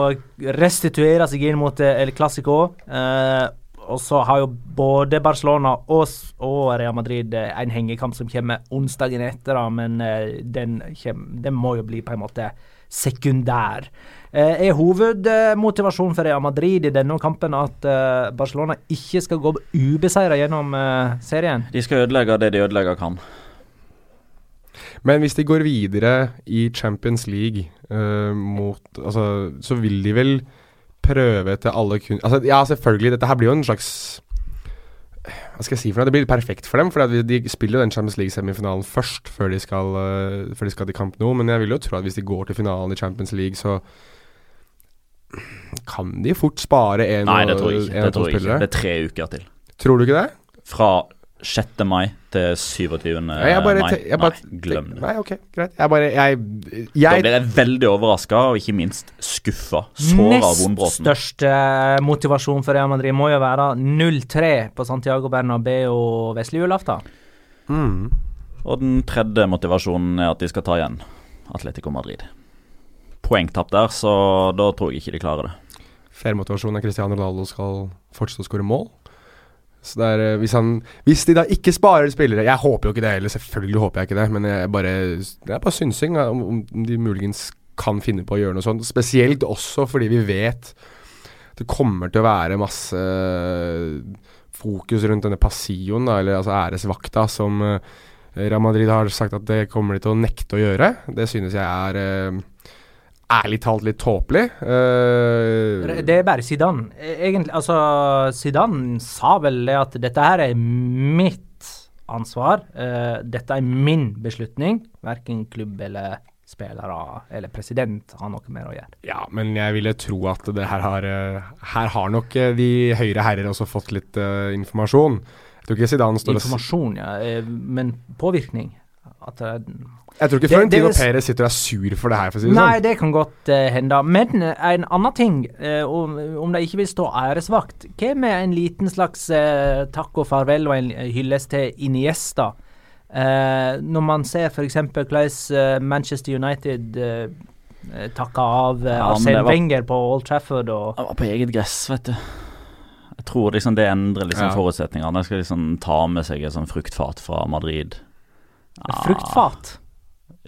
restituere seg inn mot eh, El Clásico. Uh, og så har jo både Barcelona og, og Real Madrid eh, en hengekamp som kommer onsdagen etter, da, men uh, den, kjem, den må jo bli på en måte sekundær. Eh, er hovedmotivasjonen for Real Madrid i denne kampen at eh, Barcelona ikke skal gå ubeseira gjennom eh, serien? De skal ødelegge det de ødelegger kan. Men hvis de går videre i Champions League uh, mot Altså, så vil de vel prøve til alle kun... Altså, ja, selvfølgelig. Dette her blir jo en slags Hva skal jeg si for noe? Det blir perfekt for dem. For de spiller jo den Champions League-semifinalen først, før de, skal, uh, før de skal til kamp nå. Men jeg vil jo tro at hvis de går til finalen i Champions League, så kan de fort spare en Nei, det og- tror jeg ikke. Det tror jeg ikke. Det er tre uker til. Tror du ikke det? Fra 6. mai til 27. Ja, jeg bare, mai. jeg bare, Nei, glem det. Nei, ok, greit. Jeg bare Jeg, Da blir jeg veldig overraska, og ikke minst skuffa. Såra av Nest største motivasjon for Real Madrid må jo være 0-3 på Santiago Bernabeu vesle julaften. mm. Og den tredje motivasjonen er at de skal ta igjen Atletico Madrid. Poengtap der, så da tror jeg ikke de klarer det. Fair motivasjon er Cristiano Ronaldo skal fortsette å skåre mål. Så det er, eh, hvis, han, hvis de da ikke sparer spillere Jeg håper jo ikke det heller, selvfølgelig håper jeg ikke det. Men jeg bare, det er bare synsing om, om de muligens kan finne på å gjøre noe sånt. Spesielt også fordi vi vet det kommer til å være masse fokus rundt denne passioen, eller altså æresvakta, som uh, Real Madrid har sagt at det kommer de til å nekte å gjøre. Det synes jeg er ærlig talt litt tåpelig. Uh, det er bare Zidane. Egentlig, altså Zidane sa vel det at dette her er mitt ansvar. Uh, dette er min beslutning. Verken klubb eller spillere eller president har noe mer å gjøre. Ja, men jeg ville tro at det her har uh, Her har nok de høyre herrer også fått litt informasjon. Jeg tror ikke Zidane står Informasjon, ja. Men påvirkning. At jeg tror ikke Florentino Perez sitter og er sur for det her. for å si det Nei, sånn. det kan godt uh, hende. Men uh, en annen ting, uh, om, om de ikke vil stå æresvakt Hva med en liten slags takk og farvel og en hyllest til Iniesta? når man ser f.eks. hvordan Manchester United uh, takka av uh, ja, Arsene Wenger på Old Trafford og Det var på eget gress, vet du. Jeg tror liksom det endrer liksom ja. forutsetningene. De skal liksom ta med seg et sånn fruktfat fra Madrid. Ja. Fruktfat?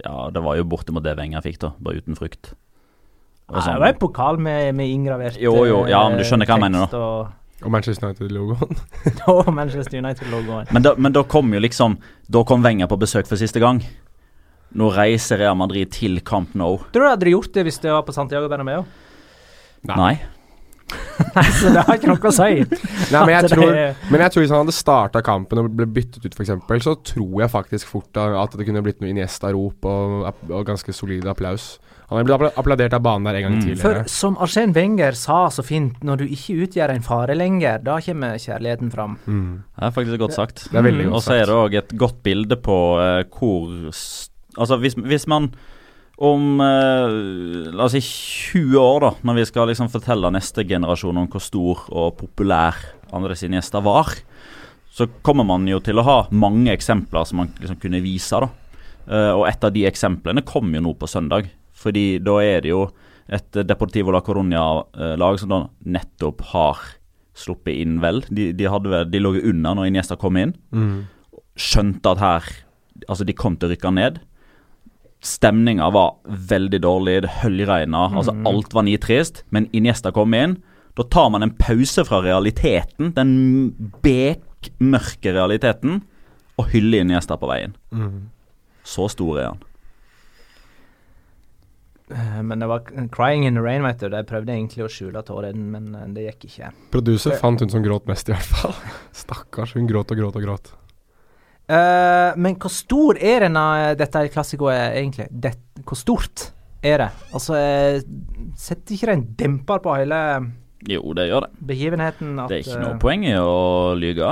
Ja, det var jo bortimot det Wenger fikk, da. Bare uten frukt. Og sånn. Det var en pokal med, med inngravert Jo, jo, ja, men du skjønner hva jeg mener, da. Og, og Manchester United-logoen. og Manchester United-logoen. Men, men da kom jo liksom Da kom Wenger på besøk for siste gang. Nå reiser Real Madrid til Camp Nou. Tror du hadde gjort det hvis det var på Santiago Bernabeu? Nei. Nei. Nei, så det har ikke noe å si. Nei, men, jeg tror, men jeg tror hvis han hadde starta kampen og ble byttet ut, f.eks., så tror jeg faktisk fort at det kunne blitt noe Iniesta-rop og, og, ganske solid applaus. Han er blitt applaudert av banen der en gang mm. tidligere. For som Arsène Wenger sa så fint, når du ikke utgjør en fare lenger, da kommer kjærligheten fram. Mm. Det er faktisk godt sagt. Det er veldig mm. sagt. Og så er det òg et godt bilde på uh, hvor Altså, hvis, hvis man om eh, la oss si 20 år, da, når vi skal liksom fortelle neste generasjon om hvor stor og populær Andre sine gjester var, så kommer man jo til å ha mange eksempler som man liksom kunne vise. da. Eh, og et av de eksemplene kom jo nå på søndag. Fordi da er det jo et Deportivo la Coruña-lag som da nettopp har sluppet inn vel. De, de, vel, de lå unna når Iniesta kom inn. Mm. Skjønte at her Altså, de kom til å rykke ned. Stemninga var veldig dårlig, det høljregna, mm. altså alt var nitrist. Men Iniesta kom inn. Da tar man en pause fra realiteten, den bekmørke realiteten, og hyller Iniesta på veien. Mm. Så stor er han. Eh, men det var 'crying in the rain', vet du. De prøvde egentlig å skjule tårene, men eh, det gikk ikke. Producer fant hun som gråt mest, i hvert fall. Stakkars, hun gråt og gråt og gråt. Uh, men hvor stor er denne, dette klassikoet egentlig? Det, hvor stort er det? Altså, setter ikke det en demper på hele Jo, det gjør det. begivenheten? det er ikke noe poeng i å lyge.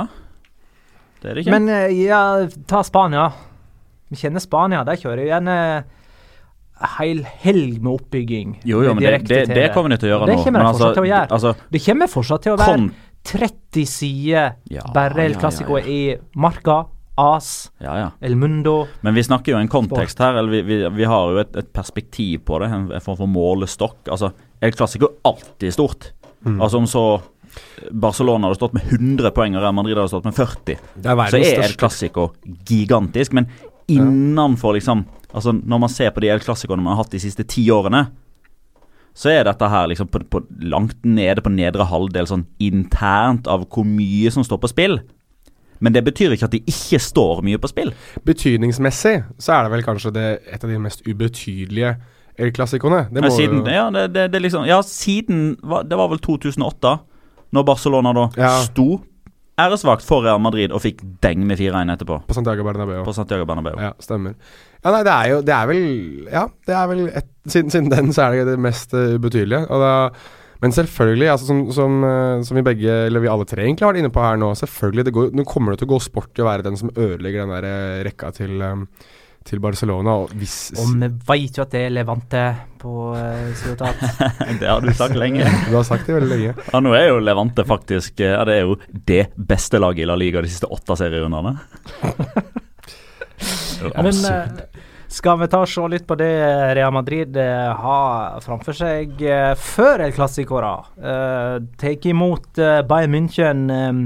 Det er det ikke. Men uh, ja, ta Spania. Vi kjenner Spania. De kjører jo gjerne hel helg med oppbygging. Jo, jo, men det, det, det, kommer de til å gjøre det nå. Kommer de altså, til å gjøre. Altså, det kommer fortsatt til å være 30 sider ja, bare El Clásico ja, ja, i marka. AS, ja, ja. El Mundo Men vi snakker jo en kontekst her. eller Vi, vi, vi har jo et, et, perspektiv på det. En form for målestokk. Altså, El Clásico er alltid stort. Mm. Altså Om så Barcelona hadde stått med 100 poeng og Real Madrid hadde stått med 40, er så er El Clásico gigantisk. Men innenfor liksom Altså Når man ser på de El Clásicoene man har hatt de siste ti årene, så er dette her liksom på, på langt nede på nedre halvdel sånn internt av hvor mye som står på spill. Men det betyr ikke at det ikke står mye på spill. Betydningsmessig så er det vel kanskje det, et av de mest ubetydelige El-klassikoene. Ja, siden, ja, det, det, det liksom, ja, siden Det var vel 2008, når Barcelona da ja. sto æresvakt for Real Madrid og fikk deng med 4-1 etterpå. På Santiago Bernabeu. På Santiago Bernabeu. Ja, stemmer. Ja, nei, det er jo Det er vel Ja, det er vel et, siden, siden, den så er det det mest uh, ubetydelige. Og da men selvfølgelig, altså som, som, eh, som, vi begge, eller vi alle tre egentlig har vært inne på her nå, selvfølgelig det går, Nå kommer det til å gå sport i å være den som ødelegger den der eh, rekka til, um, til Barcelona. Og, hvis, og vi vet jo at det er Levante på uh, det har du sagt lenge. du har sagt det veldig lenge. Ja, nå er jo Levante faktisk ja, Det er jo det beste laget i La Liga de siste åtte serierundene. Men uh, skal vi ta og se litt på det Real Madrid eh, har framfor seg eh, før El Clásico? Uh, Tar imot Bayern München um,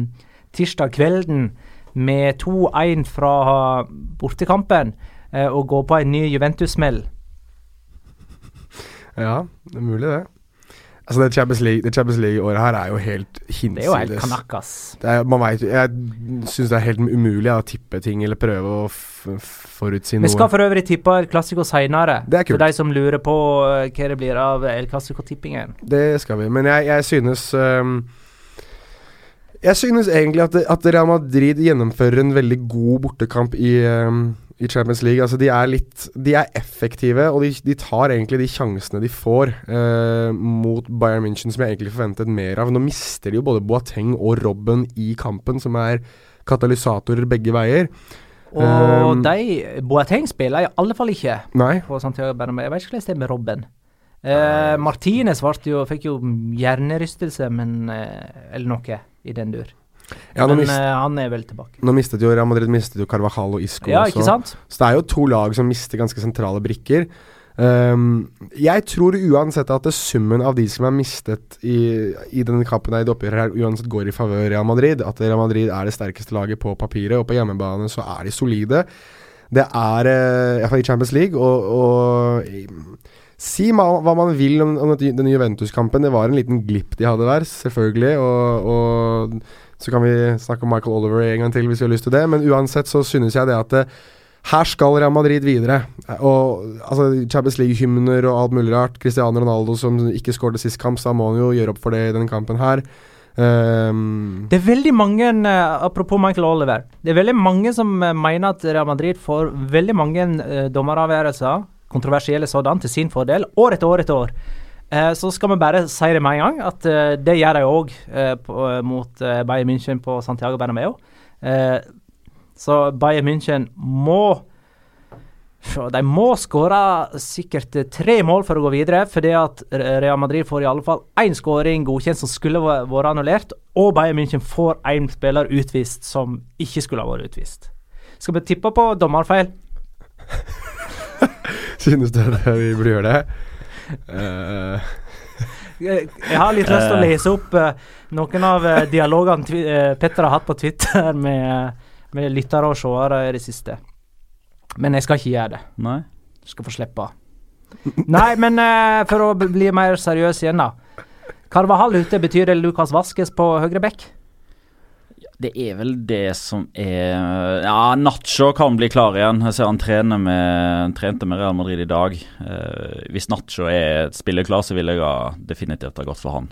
tirsdag kvelden med 2-1 fra bortekampen uh, og gå på en ny Juventus-smell. Ja, det er mulig, det. Altså, det Champions League-året Champions League-året her er jo helt hinsides. Det er jo helt kanakkas. Det er, man vet, jeg syns det er helt umulig å tippe ting eller prøve å forutsi noe. Vi skal for øvrig tippe El Clásico seinere. Er. For de som lurer på eh, hva det blir av El Clásico-tippingen. Det skal vi. Men jeg, jeg synes øhm, Jeg synes egentlig at, at Real Madrid gjennomfører en veldig god bortekamp i, um, i Champions League. Altså De er litt De er effektive, og de, de tar egentlig de sjansene de får uh, mot Bayern München, som jeg egentlig forventet mer av. Nå mister de jo både Boateng og Robben i kampen, som er katalysatorer begge veier. Og Um, de Boateng spiller i alle fall ikke Nei. på Santiago Bernabeu. Jeg vet ikke hvordan det er med Robben. Uh, Martinez jo, fikk jo hjernerystelse, men uh, Eller noe i den dur. Ja, men mist, eh, han er vel tilbake. nå mistet jo Real Madrid mistet jo Carvajal og Isco Ja, også. ikke sant? Så det er jo to lag som mister ganske sentrale brikker. Um, jeg tror uansett at det summen av de som er mistet i, i denne kampen her, i det oppgjøret her, uansett går i favør Real Madrid. At Real Madrid er det sterkeste laget på papiret, og på hjemmebane så er de solide. Det er uh, iallfall i Champions League, og, og Si hva man vil om, om den Juventus-kampen. Det var en liten glipp de hadde der, selvfølgelig. Og, og så kan vi snakke om Michael Oliver en gang til hvis vi har lyst til det. Men uansett så synes jeg det at det, her skal Real Madrid videre. Og altså Champions League-hymner og alt mulig rart. Cristiano Ronaldo som ikke skåret sist kamp, så må han jo gjøre opp for det i denne kampen her. Um, Det er veldig mange, eh, apropos Michael Oliver, det er veldig mange som eh, mener at Real Madrid får veldig mange uh, dommeravgjørelser, kontroversielle sådan, til sin fordel, år etter år etter år. Eh, så skal vi bare si det med en gang, at eh, det gjør de òg mot uh, Bayern München på Santiago Bernabeu. Eh, så Bayern München må De må skåre sikkert eh, tre mål for å gå videre, fordi at Real Madrid får i alle fall én skåring godkjent som skulle væ- vært annullert, og Bayern München får én spiller utvist som ikke skulle ha vært utvist. Skal vi tippe på dommerfeil? Synes dere vi burde gjøre det? Uh, Jeg jeg har litt lyst til å lese opp eh, noen av eh, dialogene eh, Petter har hatt på Twitter med, med lyttere og seere i det siste. Men jeg skal ikke gjøre det. Nei. Du skal få slippe. Nei, men eh, for å bli mer seriøs igjen, da. Carvahall ute, betyr det Lukas Vaskes på høyre bekk? Det er vel det som er Ja, Nacho kan bli klar igjen. Jeg ser han trener med, trente med Real Madrid i dag. Eh, hvis Nacho er spilleklar, så vil jeg ha definitivt ha gått for han.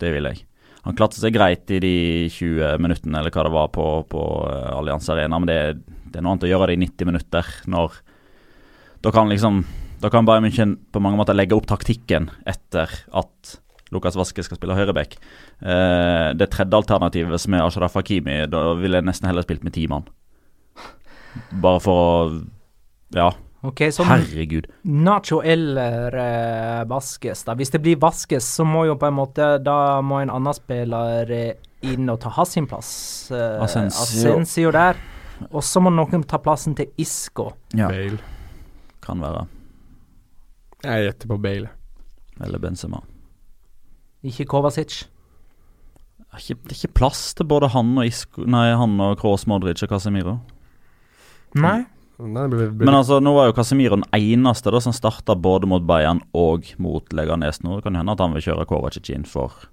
Det vil jeg. Han klarte seg greit i de 20 minuttene eller hva det var på, på eh, Allianz Arena, men det, det er noe annet å gjøre det i 90 minutter når Da kan liksom Da kan Bayern München på mange måter legge opp taktikken etter at Lukas Vaske skal spille høyreback. Eh, det tredje alternativet som er Ashraf Hakimi, da ville jeg nesten heller spilt med ti mann. Bare for å Ja, Okay, så herregud. Nacho eller uh, Vaskes, da. Hvis det blir Vaskes, så må jo på en måte Da må en annen spiller eh, inn og ta hans sin plass. Uh, Asensio. Asensio der. Og så må noen ta plassen til Isco. Ja, Bale. kan være. Jeg gjetter på Bale. Eller Benzema. Ikke Kovacic. Det er ikke, det er ikke plass til både han og Isko, Nei, han og Kroos, Modric og Casemiro. Nei. Nei, ble, blir, Men altså, nå var jo Casemiro den eneste da som starta både mot Bayern og mot Leganes nå. Det kan hende at han vil kjøre Kovacic inn for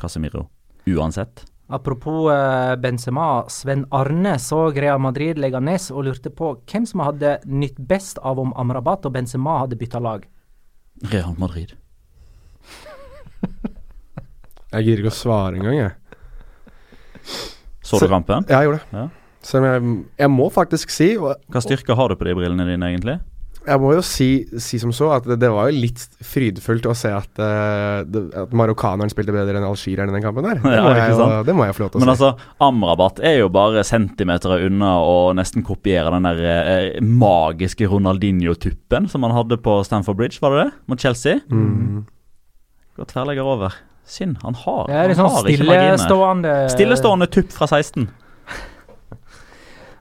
Casemiro uansett. Apropos eh, Benzema. Sven Arne så Real Madrid Leganes og lurte på hvem som hadde nytt best av om Amrabat og Benzema hadde bytta lag. Real Madrid. jeg gidder ikke å svare engang, jeg. Så du kampen? Ja, jeg gjorde det. Ja. Selv om jeg, jeg må faktisk si og, Hva styrke har du på de brillene dine, egentlig? Jeg må jo si, si som så at det, det var jo litt frydefullt å se at, uh, det, at marokkaneren spilte bedre enn algireren i den kampen der. Det, Ja, må jeg, jo, det må jeg få lov til å Men altså, Amrabat er jo bare centimeter unna å nesten kopiere den der eh, magiske Ronaldinho-tuppen som han hadde på Stamford Bridge, var det det? Mot Chelsea. mm. Går tverrlegger over. Synd, han har, Det er han sånn har ikke marginer. stillestående Stillestående tupp fra 16.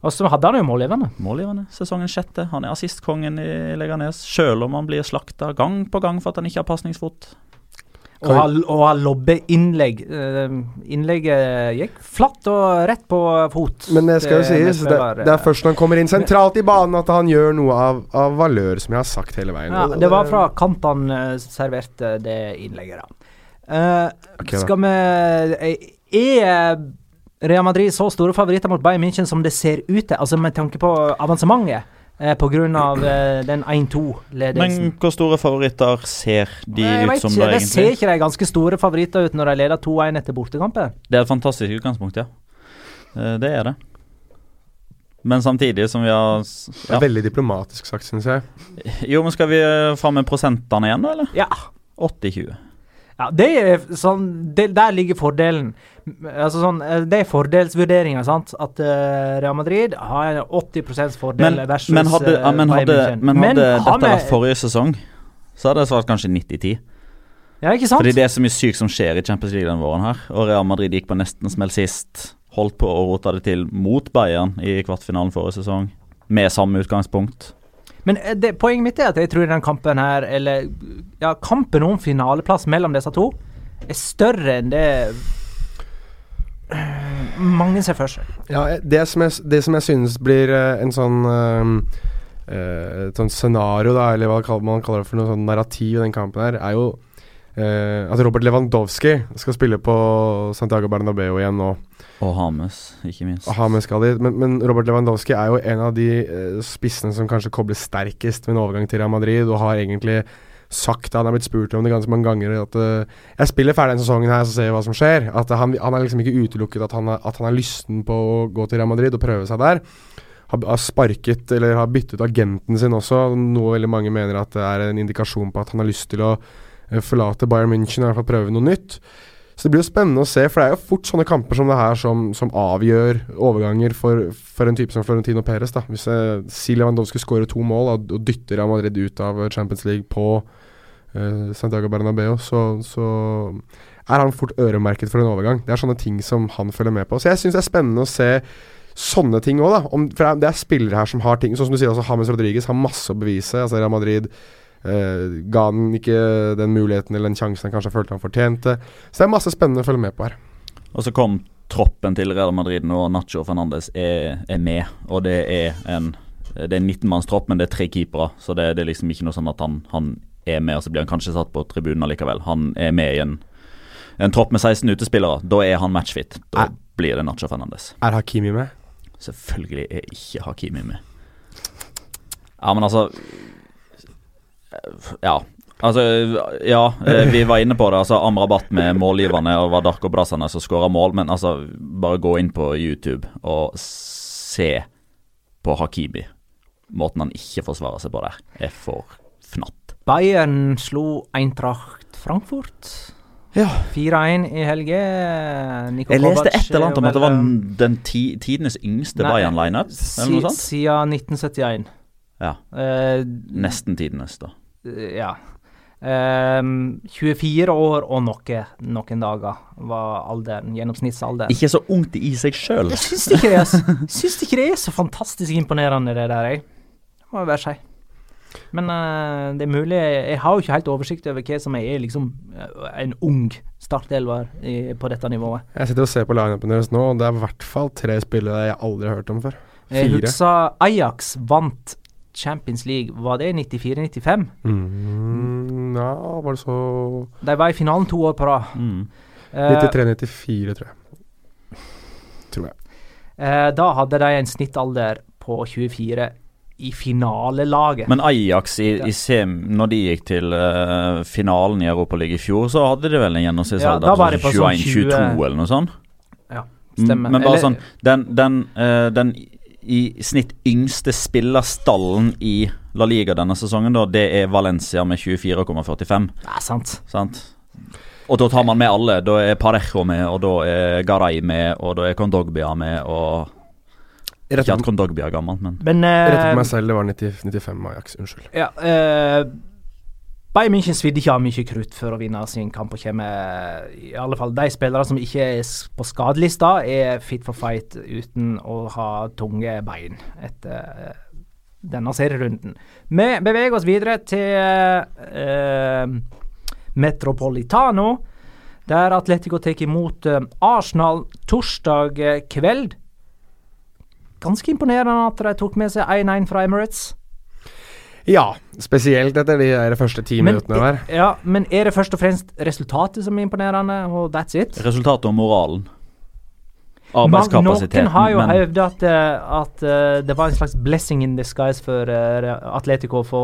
Og så hadde han jo målgivende. Målgivende. Sesongen sjette. Han er assistkongen i Leganes, sjøl om han blir slakta gang på gang for at han ikke har pasningsfot. Og han, og har lobbeinnlegg. Uh, innlegget gikk flatt og rett på fot. Men det skal jo sies, det, det er først når han kommer inn sentralt i banen at han gjør noe av, av valør, som jeg har sagt hele veien. Ja, det var fra kant han eh, serverte det innlegget, da. Eh, Ok, skal vi eh, Er Real Madrid så store favoritter mot Bayern München som det ser ut til? Altså med tanke på avansementet? Eh, av eh, den 1-2-ledelsen. Men hvor store favoritter ser de Nei, ut som ikke, da, det ser ikke de ganske store favoritter ut når de leder 2-1 etter bortekampen. Det er et fantastisk utgangspunkt, ja. Eh, Det er det. Men samtidig som vi har ja. Det er veldig diplomatisk sagt, syns jeg. Jo, men skal vi fram med prosentene igjen, da, eller? Ja. 80-20. Ja, det er sånn det, Der ligger fordelen. Altså sånn, eh, Det er fordelsvurderinga, sant. At uh, Real Madrid har en 80 fordel Men, versus men hadde, ja, eh, men hadde, men hadde dette vært forrige sesong, så hadde jeg svart kanskje 90-10. Ja, ikke sant? Fordi det er så mye sykt som skjer i Champions League denne våren her. Og Real Madrid gikk på nesten smell sist. Holdt på å rote det til mot Bayern i kvartfinalen forrige sesong. Med samme utgangspunkt. Men eh, det, poenget mitt er at jeg tror den kampen her, eller ja, kampen om finaleplass mellom disse to, er større enn det eh, mange ser for seg. Ja, det som jeg, det som jeg synes blir eh, en sånn uh, eh, Et sånt scenario, da, eller hva man kaller det for noe sånn narrativ i den kampen her, er jo eh, at Robert Lewandowski skal spille på Santiago Bernabeu igjen nå. Og Hames, ikke minst. Aha, men, skal dit, men, men Robert Lewandowski er jo en av de uh, spissene som kanskje kobler sterkest med en overgang til Real Madrid, og har egentlig sagt Han er blitt spurt om det ganske mange ganger at uh, jeg spiller ferdig denne sesongen her, så ser vi hva som skjer. At han, han er liksom ikke utelukket at han, er- at han er lysten på å gå til Real Madrid og prøve seg der. Har, sparket, eller har byttet agenten sin også, noe veldig mange mener at det er en indikasjon på at han har lyst til å forlate Bayern München og i hvert fall prøve noe nytt. Så det blir jo spennende å se, for det er jo fort sånne kamper som det her som, som avgjør overganger for, for en type som Florentino Perez. da. Hvis jeg, si Lewandowski skårer to mål og, dytter Real Madrid ut av Champions League på uh, Santiago Bernabeu, så, så er han fort øremerket for en overgang. Det er sånne ting som han følger med på. Så jeg syns det er spennende å se sånne ting òg, da. Om, for det er- er spillere her som har ting Sånn som du sier, også James Rodriguez har masse å bevise. Altså Real Madrid eh, ga han ikke den muligheten eller den sjansen han kanskje følte han fortjente. Så det er masse spennende å følge med på her. Og så kom troppen til Real Madrid nå, Nacho Fernandes er, er med. Og det er en Det er en 19-mannstropp, men det er tre keepere. Så det, det er liksom ikke noe sånn at han, han er med, og så blir han kanskje satt på tribunen likevel. Han er med i en, en tropp med 16 utespillere. Da er han matchfit. Da Er- blir det Nacho Fernandes. Er Hakimi med? Selvfølgelig er ikke Hakimi med. Ja, men altså Ja. Altså, ja, eh, vi var inne på det. altså Amrabat med målgiverne og var Darko Brassane som skåra mål. Men altså, bare gå inn på YouTube og se på Hakimi. Måten han ikke forsvarer seg på der, er for fnatt. Bayern slo Eintracht Frankfurt. Ja. 4-1 i helge. Niko Jeg leste et eller annet om at det var den- ti, tidenes yngste Bayern-lineup. Siden 1971. Ja, Eh, Nesten tidenes, da. ja. Ehm, 24 år og noe, noen dager var alderen, gjennomsnittsalderen. Ikke så ungt i seg sjøl. Jeg syns ikke, det er så- syns ikke det er så fantastisk imponerende, det der, jeg. Det må jeg bare si. Men uh, det er mulig Jeg har jo ikke helt oversikt over hva som er liksom eh, en ung startelver i, på dette nivået. Jeg sitter og ser på lineupen deres nå, og det er i hvert fall tre spillere jeg aldri har hørt om før. Jeg husker Ajax vant Champions League, var det 94-95? Mm, ja, var det så De var i finalen to år på rad. Mm. Eh, 93-94, tror jeg. Tror jeg. eh, da hadde de en snittalder på 24 i finalelaget. Men Ajax, i, i sem, når de gikk til uh, finalen i Europaligaen i fjor, så hadde de vel en gjennomsnittsalder ja, på det sånn 21-22 20 eller noe sånt? ja, Mm, stemmer. Men bare Eller- sånn Den, den, uh, den i snitt yngste spillerstallen i La Liga denne sesongen, da, det er Valencia med 24,45. Ja, sant. Sant? Og da tar man med alle. Da er Parejo med, og da er Garay med, og da er Kondogbia med, og Rett Ikke at Kondogbia er gammel, men Men rett på eh, meg selv, det var 90, 95 Ajax. Unnskyld. Ja, eh, Bayern München svidde ikke av mye krutt for å vinne sin kamp og kommer I alle fall de spillere som ikke er på skadelista, er fit for fight uten å ha tunge bein etter eh, denne serierunden. Vi beveger oss videre til eh, Metropolitano, der Atletico tar imot eh, Arsenal torsdag eh, kveld. Ganske imponerende at de tok med seg 1-1 fra Emirates. Ja, spesielt etter de der første ti Men, minuttene der. ja, men er det først og fremst resultatet som er imponerende, og that's it? Resultatet og moralen. Arbeidskapasiteten. Noen har jo men- hevdet at, eh, at eh, det var en slags blessing in disguise for eh, Atletico å få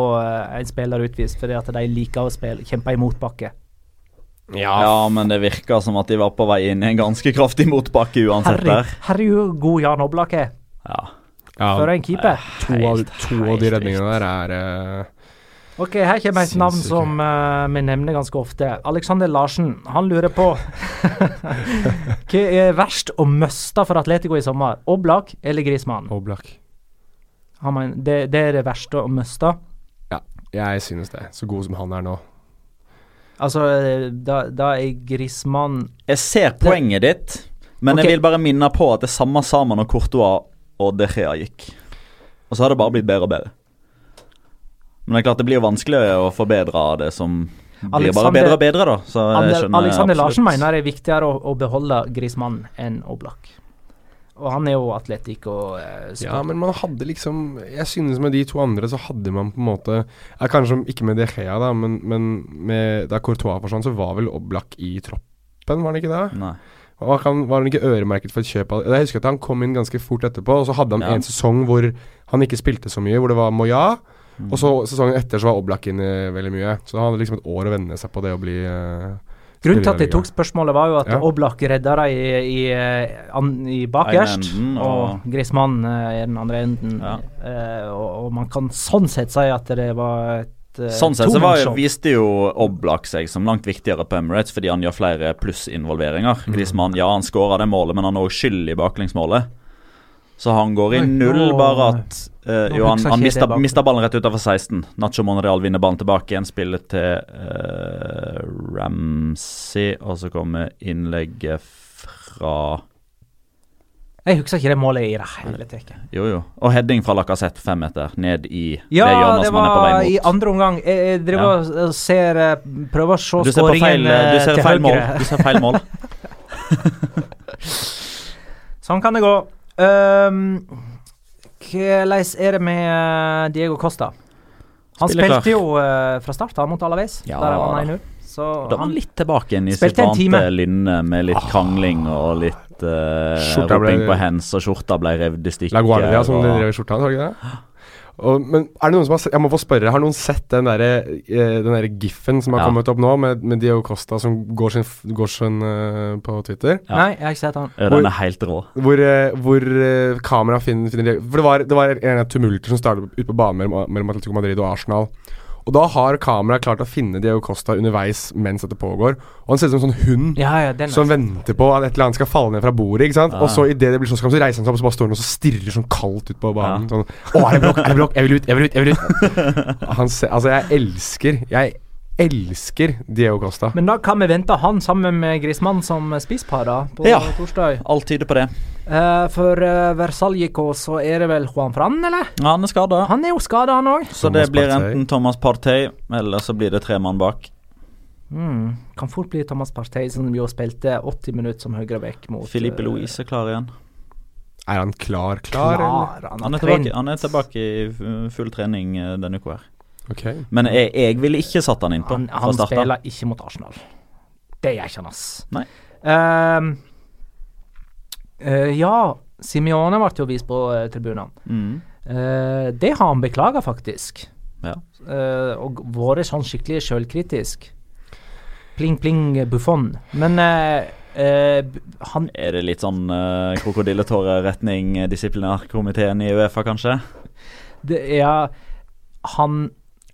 en spiller utvist, fordi at de liker å spille, kjempe i motbakke. Ja, men det virker som at de var på vei inn i en ganske kraftig motbakke uansett herregud, god Jan Oblak er. Ja. Ja, For en keeper. to, av, to av de redningene der er eh, Ok, her kommer et navn som uh, vi nevner ganske ofte. Alexander Larsen. Han lurer på Hva er verst å miste for Atletico i sommer? Oblak eller Grismann? Oblak. Han mener, det, det er det verste å miste. Ja, jeg synes det. Så god som han er nå. Altså, eh, da, da er Grismann Jeg ser poenget ditt, men okay. jeg vil bare minne på at det samme sa man når Courtois og De Gea gikk. Og så har det bare blitt bedre og bedre. Men det er klart det blir vanskeligere å forbedre det som blir bare bedre og bedre, da. Så jeg skjønner Alexander absolutt. Larsen mener det er viktigere å, å beholde Grismannen enn Oblak. Og han er jo atletikk og eh, Ja, men man hadde liksom Jeg synes med de to andre så hadde man på en måte ja, Kanskje ikke med De Gea, da, men, men med, da Courtois forsvant, så var vel Oblak i troppen, var han ikke det? Nei. Og han var han ikke øremerket for et kjøp av Jeg husker at han kom inn ganske fort etterpå, og så hadde han Ja. en sesong hvor han ikke spilte så mye, hvor det var Moya. Og så sesongen etter så var Oblak inne veldig mye. Så han hadde liksom et år å venne seg på det å bli uh, Grunnen til at de tok spørsmålet, var jo at Ja. Oblak redda dem i, i, eh, i bakerst, enden, og, og- Grismann eh, i den andre enden. Ja. Uh, og, og man kan sånn sett si at det var et eh, Sånn sett så var, viste jo Oblak seg som langt viktigere på Emirates fordi han gjør flere plussinvolveringer. Mm. Griezmann, ja, han skåra det målet, men han er òg skyld i baklengsmålet. Så han går i null, bare at uh, Jo, han, han mista, mista ballen rett utenfor 16. Nacho Monreal vinner ballen tilbake igjen, spiller til uh, Ramsey, og så kommer innlegget fra Jeg husker ikke det målet i det hele tatt. Jo, jo. Og heading fra Lacassette, fem meter, ned i Ja, det hjørnet som han er på var i andre omgang. Jeg, jeg driver Ja. og ser eh, Prøver å se Du ser, feil, skåringen eh, du til feil mål. Du ser feil mål. Sånn kan det gå. Um, Hvordan er det med eh, Diego Costa? Han Spiller spilte klar. jo uh, fra start han mot Alaves, Ja der han var 1-0. Så Da var han litt tilbake igjen i sitt vante lynne med litt krangling og litt uh, ble- roping på hands, og skjorta ble revet i stykker. La Guardia som og- de drev i skjorta, har de ikke det? Og, men er det noen som har Jeg må få spørre, har noen sett den derre eh, Den derre giffen som har Ja. kommet opp nå, med, med Dio Costa som går sin, går sin uh, på Twitter? Ja. Nei, jeg har ikke sett han. Hvor, Den er helt rå. Hvor, eh, hvor uh, kamera finner, finner For det var, det var en tumulter som startet ute på banen mellom, mellom Atletico Madrid og Arsenal. Og da har kameraet klart å finne Diego Costa underveis mens dette pågår. Og han ser ut som en sånn hund Ja, ja, den som venter på at et eller annet skal falle ned fra bordet. ikke sant? Ja. Og så idet det blir slåsskamp, så reiser han seg opp og så bare står han og så stirrer sånn kaldt ut på banen. Sånn, Å, er det blokk? Er det blokk? Jeg vil ut! Jeg vil ut! Jeg vil ut! Han ser, altså, jeg elsker Jeg elsker Diego Costa. Men da kan vi vente han sammen med Grismann som spisspar da, på Ja. torsdag. Alt tyder på det. Uh, for uh, Versaljico så er det vel Juan Fran, eller? Ja, han er skada. Han er jo skada, han òg. Så Thomas det blir Partey. enten Thomas Partey, eller så blir det tre mann bak. Mm. Kan fort bli Thomas Partey, som jo spilte 80 minutter som høyreback mot Filipe eh, Louise er klar igjen. Er han klar, klar? eller? Klar, han Han er tilbake, han er tilbake i full trening eh, denne uka her. Ok. Men jeg, jeg ville ikke satt han inn på Han, han spiller ikke mot Arsenal. Det gjør ikke han, ass. Nei. Ehm, uh, ja, Simione ble jo vist på uh, tribunene. Mm. Uh, det har han beklaga, faktisk. Ja. Eh, og vært sånn skikkelig sjølkritisk. Pling, pling, Buffon. Men Uh, eh, han Er det litt sånn uh, krokodilletårer retning eh, disiplinærkomiteen i Uefa, kanskje? det ja Han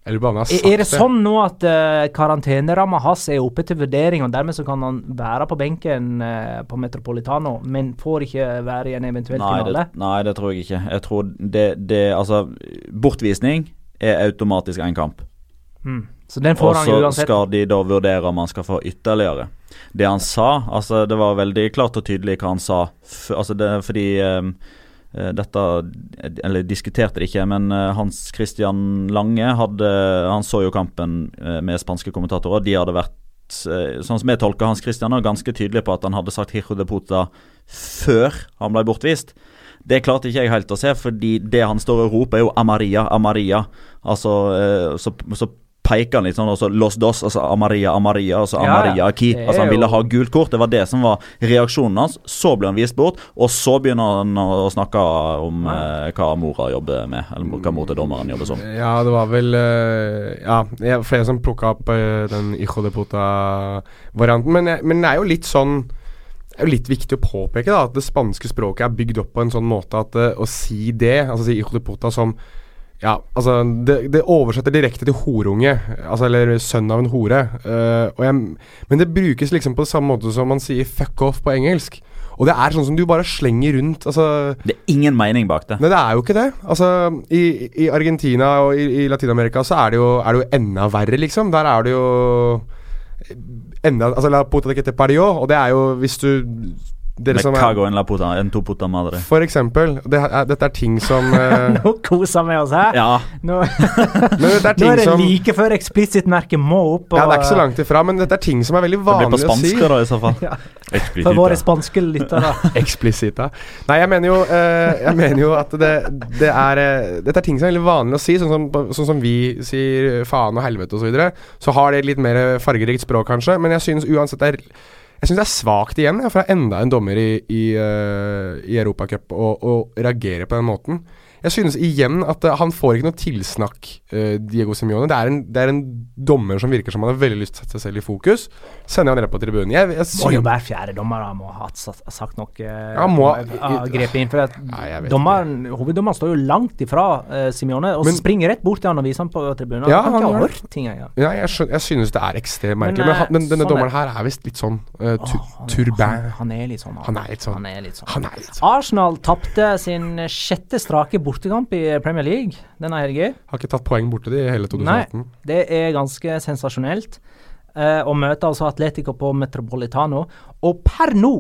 Eller bare sagt Er er det sånn nå at uh, karanteneramma hans er oppe til vurdering, og dermed så kan han være på benken uh, på Metropolitano, men får ikke være i en eventuell Nei finale? det, nei, det tror jeg ikke. Jeg tror det, det Altså, bortvisning er automatisk én kamp. Mm. Så den får Og han jo så skal de da vurdere om han skal få ytterligere. Det han sa, altså det var veldig klart og tydelig hva han sa. F altså det, fordi eh, dette Eller diskuterte det ikke, men eh, Hans Christian Lange hadde Han så jo kampen eh, med spanske kommentatorer. De hadde vært eh, sånn som jeg tolker Hans Christian, ganske tydelig på at han hadde sagt Hijo de Puta før han ble bortvist. Det klarte ikke jeg helt å se, fordi det han står og roper, er jo Amaria, Amaria. Altså, eh, så, så peker han litt sånn, og så Los Dos, altså Amaria, Amaria, altså Ja, ja. Amaria Aki. Det er Altså Han ville ha gult kort, det var det som var reaksjonen hans. Så blir han vist bort, og så begynner han å snakke om eh, hva mora jobber med, eller hva mor til dommeren jobber som. Ja, det var vel eh, Ja, det er flere som plukka opp eh, den Hijo de Puta-varianten. Men, men det er jo litt sånn det er jo litt viktig å påpeke da at det spanske språket er bygd opp på en sånn måte at uh, å si det, altså si Hijo de Puta som ja, altså det, det oversetter direkte til horunge, altså eller sønn av en hore. Uh, jeg, men det brukes liksom på samme måte som man sier fuck off på engelsk. Og det er sånn som du bare slenger rundt. Altså Det er ingen mening bak det. Nei, det er jo ikke det. Altså, i, i Argentina og i, i Latin-Amerika så er det, jo, er det jo enda verre, liksom. Der er det jo enda Altså, la puta de que te parió, og det er jo hvis du dere som er cago en la puta, en to puta madre. For eksempel. Det er, dette er ting som uh, Nå koser vi oss her. Ja, Nå, Men dette er nå er det som like før eksplisittmerket må opp. Ja, det er ikke så langt ifra, men dette er ting som er veldig det blir på vanlig å si. spansk da, i så fall. Ja. For våre spanske lyttere. Explicita. Nei, jeg mener jo, uh, jeg mener jo at det, det er uh, Dette er ting som er veldig vanlig å si, sånn som, sånn som vi sier faen og helvete osv. Så, videre. så har det litt mer fargerikt språk, kanskje, men jeg synes uansett det er jeg syns det er svakt igjen ja, fra enda en dommer i, i, uh, i Europacup å reagere på den måten. Jeg synes igjen at uh, han får ikke noe tilsnakk, uh, Diego Simione. Det er, en, det er en dommer som virker som han har veldig lyst til å sette seg selv i fokus. Sender han rett på tribunen. Jeg, jeg, Må jo være fjerde dommer da, må ha sagt noe Ja, må- uh, grepet inn. For at jeg dommeren, hoveddommeren står jo langt ifra uh, Simione, og Men- springer rett bort til han og viser han på tribunen. Ja, han kan ikke ha hørt ting engang. Ja, jeg, skjøn, jeg synes det er ekstremt merkelig. Men, Men, men denne sånn er- dommeren her er visst litt sånn uh, tu, oh, han, turban. han, han er litt sånn. Han er litt sånn. Er litt sånn. Er litt sånn. Arsenal tapte sin sjette strake bortekamp i Premier League denne helga. Har ikke tatt poeng borte de i hele Nei, 2018. det er ganske sensasjonelt. Eh, å møte altså Atletico på Metropolitano. Og per nå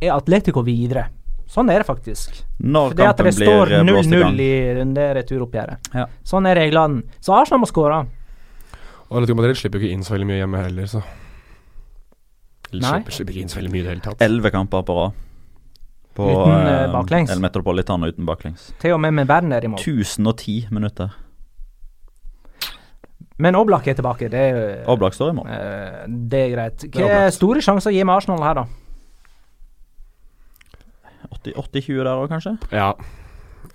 er Atletico videre. Sånn er det faktisk. Når Det at kampen det blir står eh, blåst i 0-0 i det returoppgjøret. Ja. Sånn er reglene. Så Arsenal må skåre. Og Atletico Madrid slipper jo ikke inn så veldig mye hjemme heller, så Eller Slipper, slipper ikke inn så veldig mye i det hele tatt. Elleve kamper på rad. På Uten, eh, eh, baklengs. El Metropolitano uten baklengs. Til og med med Werner i mål. 1010 minutter. Men Oblak er tilbake. Det er, Oblak står i mål. eh, det er greit. er Hva er store sjanser gir vi Arsenal her, da? 80 80-20 der òg, kanskje? Ja.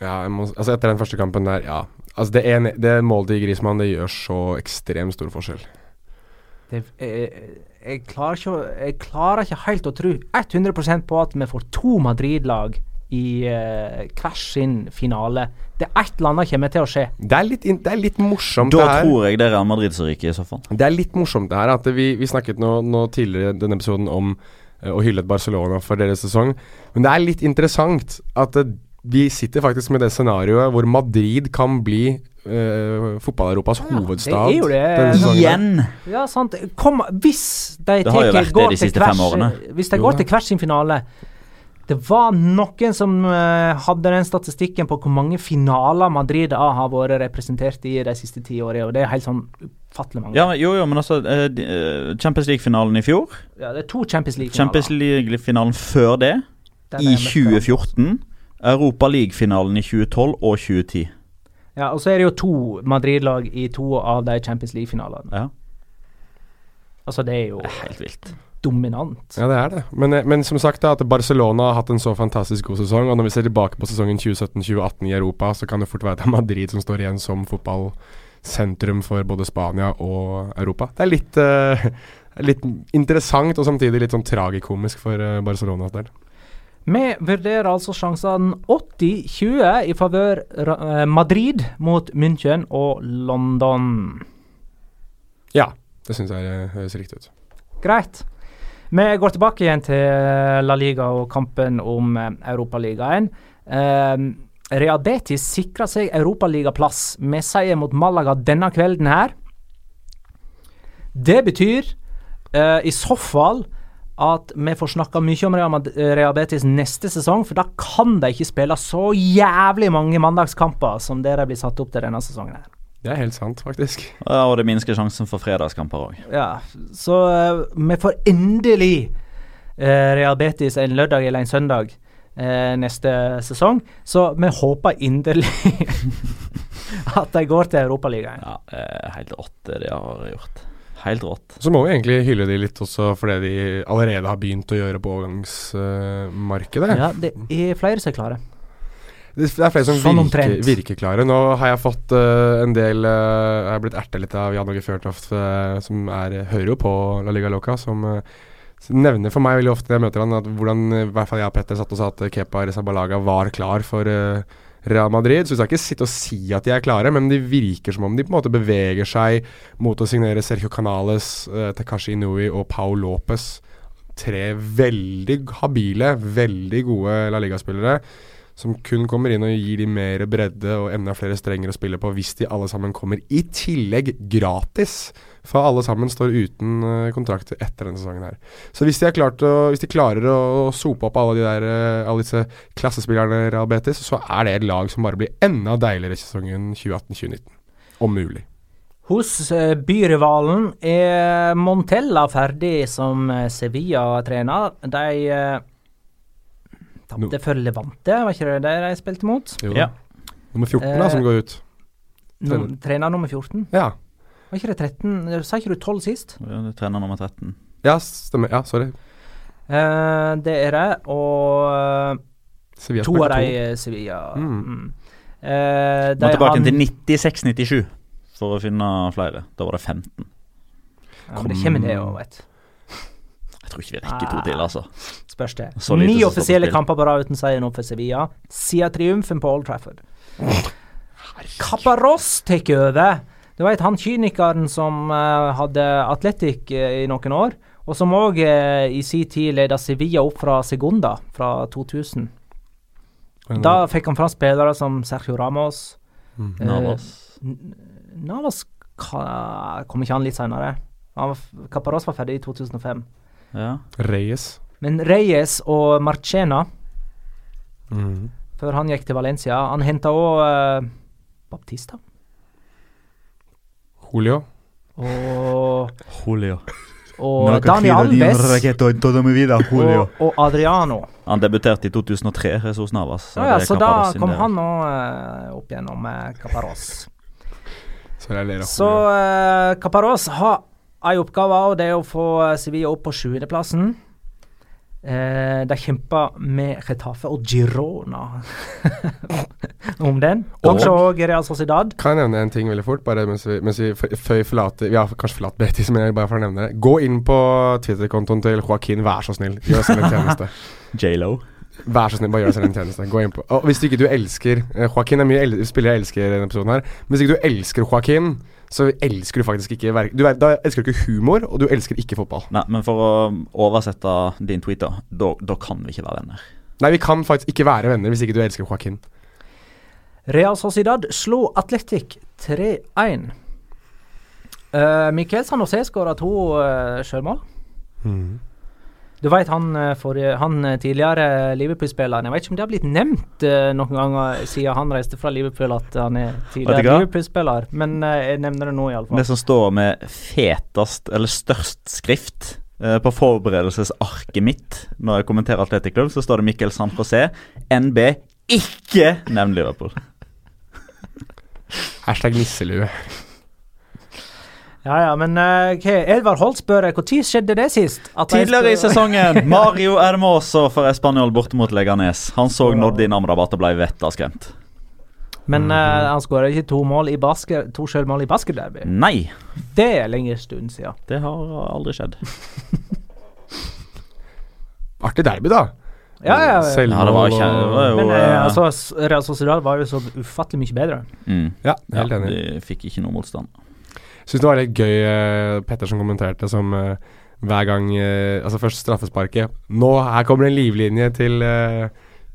ja jeg må, altså etter den første kampen der, ja. Altså det, ene, det målet til Grismann det gjør så ekstremt stor forskjell. Det, jeg, jeg, klarer ikke, jeg klarer ikke helt å tro 100% på at vi får to Madrid-lag i eh, hver sin finale. Det er et eller annet kommer til å skje. Det er litt, in- det er litt morsomt Da det her. tror jeg det er Real Madrid som ryker, i så fall. Det er litt morsomt det her at vi, vi snakket nå, nå tidligere denne episoden om eh, å hylle et Barcelona for deres sesong. Men det er litt interessant at eh, vi sitter faktisk med det scenarioet hvor Madrid kan bli eh, fotball-Europas hovedstad. det er jo det. Igjen! Ja, sant. Kom, hvis de Det har jo vært det går de til siste fem årene. Hvis de Jo går til hver sin finale Det var noen som uh, hadde den statistikken på hvor mange finaler Madrid A har vært representert i de siste ti årene, og det er helt sånn ufattelig mange. Ja, jo, jo, men altså uh, Champions League-finalen i fjor. Ja, det er to Champions League-finaler. Champions League-finalen før det, i de møtte hverandre. 2014. Europa League-finalen i 2012 og 2010. Ja, og så er det jo to Madrid-lag i to av de Champions League-finalene. Ja, Altså, det er jo det er helt vilt. dominant. Ja, det er det. Men, eh, men som sagt, da, at Barcelona har hatt en så fantastisk god sesong. Og når vi ser tilbake på sesongen 2017-2018 i Europa, så kan det fort være at det er Madrid som står igjen som fotballsentrum for både Spania og Europa. Det er litt, uh, litt interessant og samtidig litt sånn tragikomisk for uh, Barcelonas del. Vi vurderer altså sjansene 80-20 i favør eh, Madrid mot München og London. Ja, det syns jeg eh, høres riktig ut. Greit. Vi går tilbake igjen til La Liga og kampen om eh, Europaligaen. Eh, Real Betis sikrer seg europaligaplass med seier mot Malaga denne kvelden her. Det betyr eh, i så fall at vi får snakka mye om Real Betis neste sesong, for da kan de ikke spille så jævlig mange mandagskamper som det de blir satt opp til denne sesongen. her. Det er helt sant, faktisk. Ja, og det minsker sjansen for fredagskamper òg. Ja, så uh, vi får endelig uh, Real Betis en lørdag eller en søndag uh, neste sesong. Så vi håper inderlig at de går til Europaligaen. Ja, eh, helt åtte det de har gjort. Helt rått. Så må vi egentlig hylle de litt også for det de allerede har begynt å gjøre på overgangsmarkedet. Ja, det er flere som er klare. Det er flere som Sånn virker, virker klare. Nå har jeg fått uh, en del uh, Jeg har blitt erta litt av Jan Åge Fjørtoft, uh, som er, hører jo på La Liga Loca, som nevner for meg veldig ofte når jeg møter han, at hvordan i hvert fall jeg og Petter satt og sa at Kepa Rezabalaga var klar for eh, Real Madrid. Så vi skal ikke sitte og si at de er klare, men de virker som om de på en måte beveger seg mot å signere Sergio Canales, eh, Takashi Inui og Pau Lopez. Tre veldig habile, veldig gode La Liga-spillere som kun kommer inn og gir de mer bredde og enda flere strenger å spille på hvis de alle sammen kommer i tillegg gratis. For alle sammen står uten kontrakt etter denne sesongen her. Så hvis de, er klart å, hvis de klarer å, sope opp alle, de der, eh, alle disse klassespillerne Real Betis, så er det et lag som bare blir enda deiligere i sesongen 2018-2019. Om mulig. Hos eh, byrivalen er Montella ferdig som eh, Sevilla-trener. De uh, tapte for Levante, var ikke det det de spilte mot? Jo. Ja. Nummer 14 da, Eh, som går ut. Trener nummer 14. Ja. Var ikke det 13? Sa ikke du 12 sist? Ja, det er Trener nummer 13. ja, stemmer. Ja, sorry. Uh, det er det, og uh, to av de Sevilla. Mm. Mm. Eh, Må tilbake han- til 96-97 for å finne flere. Da var det 15. ja, men Det kommer det òg, vet du. Jeg tror ikke vi rekker to til, altså. Spørs det. Ni offisielle kamper på rad uten seier nå for Sevilla, siden triumfen på Old Trafford. Kaparos tar over. Du veit han kynikeren som eh, hadde Atletic eh, i noen år, og som òg i sin tid leda Sevilla opp fra Segunda fra 2000. Da fikk han fram spillere som Sergio Ramos. Mm. eh, Navas. Navas kom ikke han litt seinere? Caparos var ferdig i 2005. Ja. Reyes. Men Reyes og Marchena, Mm. før han gikk til Valencia Han henta òg Baptista. Julio. Og, Julio. og Daniel Alves. Og, og Adriano. Han debuterte i 2003, Jesus Navas. Ja, ja, er så da kom del. han òg opp igjennom Caparos. Så jeg ler av Så uh, Caparos har ei oppgave, og det er å få eh, Sevilla opp på sjuendeplassen. Uh, de kjemper med Retafe og Girona om den. Kanskje òg Real Sociedad. Kan jeg nevne en ting veldig fort? Bare mens vi, mens vi før vi forlater Vi har kanskje forlatt Betis, men jeg bare for å nevne det. Gå inn på Twitter-kontoen til Joaquin, vær så snill. Gjør oss en tjeneste. J.Lo. Vær så snill, bare gjør oss selv en tjeneste. Gå inn på Og Hvis ikke du elsker eh, Joaquin er mye el spiller jeg elsker i denne episoden her. Hvis ikke du elsker Joaquin, så elsker du faktisk ikke du, Da elsker du ikke humor, og du elsker ikke fotball. Nei, men for å oversette din tweet, da. Da, da kan vi ikke være venner. Nei, vi kan faktisk ikke være venner hvis ikke du elsker Joaquin. Real Sociedad slo Atletic 3-1. Uh, Miquel Sanosé skåra to uh, sjølmål. Du veit han, eh, han eh, tidligere Liverpool-spilleren Jeg vet ikke om det har blitt nevnt eh, noen ganger siden han reiste fra Liverpool at han er tidligere? Liverpool-spiller, men jeg nevner det nå Det som står med fetest, eller størst skrift eh, på forberedelsesarket mitt når jeg kommenterer Atletic Club, så står det Mikkel San José, NB, ikke nevn Liverpool. Hashtag nisselue. Ja ja, men okay. Edvard Holt spør når skjedde det sist? Tidligere i sesongen, Mario Hermoso for Español borte mot Leganes. Han så Nordin Amrabat og ble vettaskremt. Men eh, han skåra ikke to mål i basket, to sjølmål i basketderby. Nei, Det er lenge stund siden. det har aldri skjedd. Artig derby, da. Ja, ja, ja. Selvmål Ja, det var ikke- det var jo- Men eh, eh, altså, Real Sociedad var jo så ufattelig mye bedre. Mm. Ja, helt Ja, enig. de fikk ikke noe motstand. Syns det var litt gøy, Pettersen Petter som kommenterte, som eh, hver gang eh, Altså først straffesparket. Nå, her kommer det en livlinje til, eh,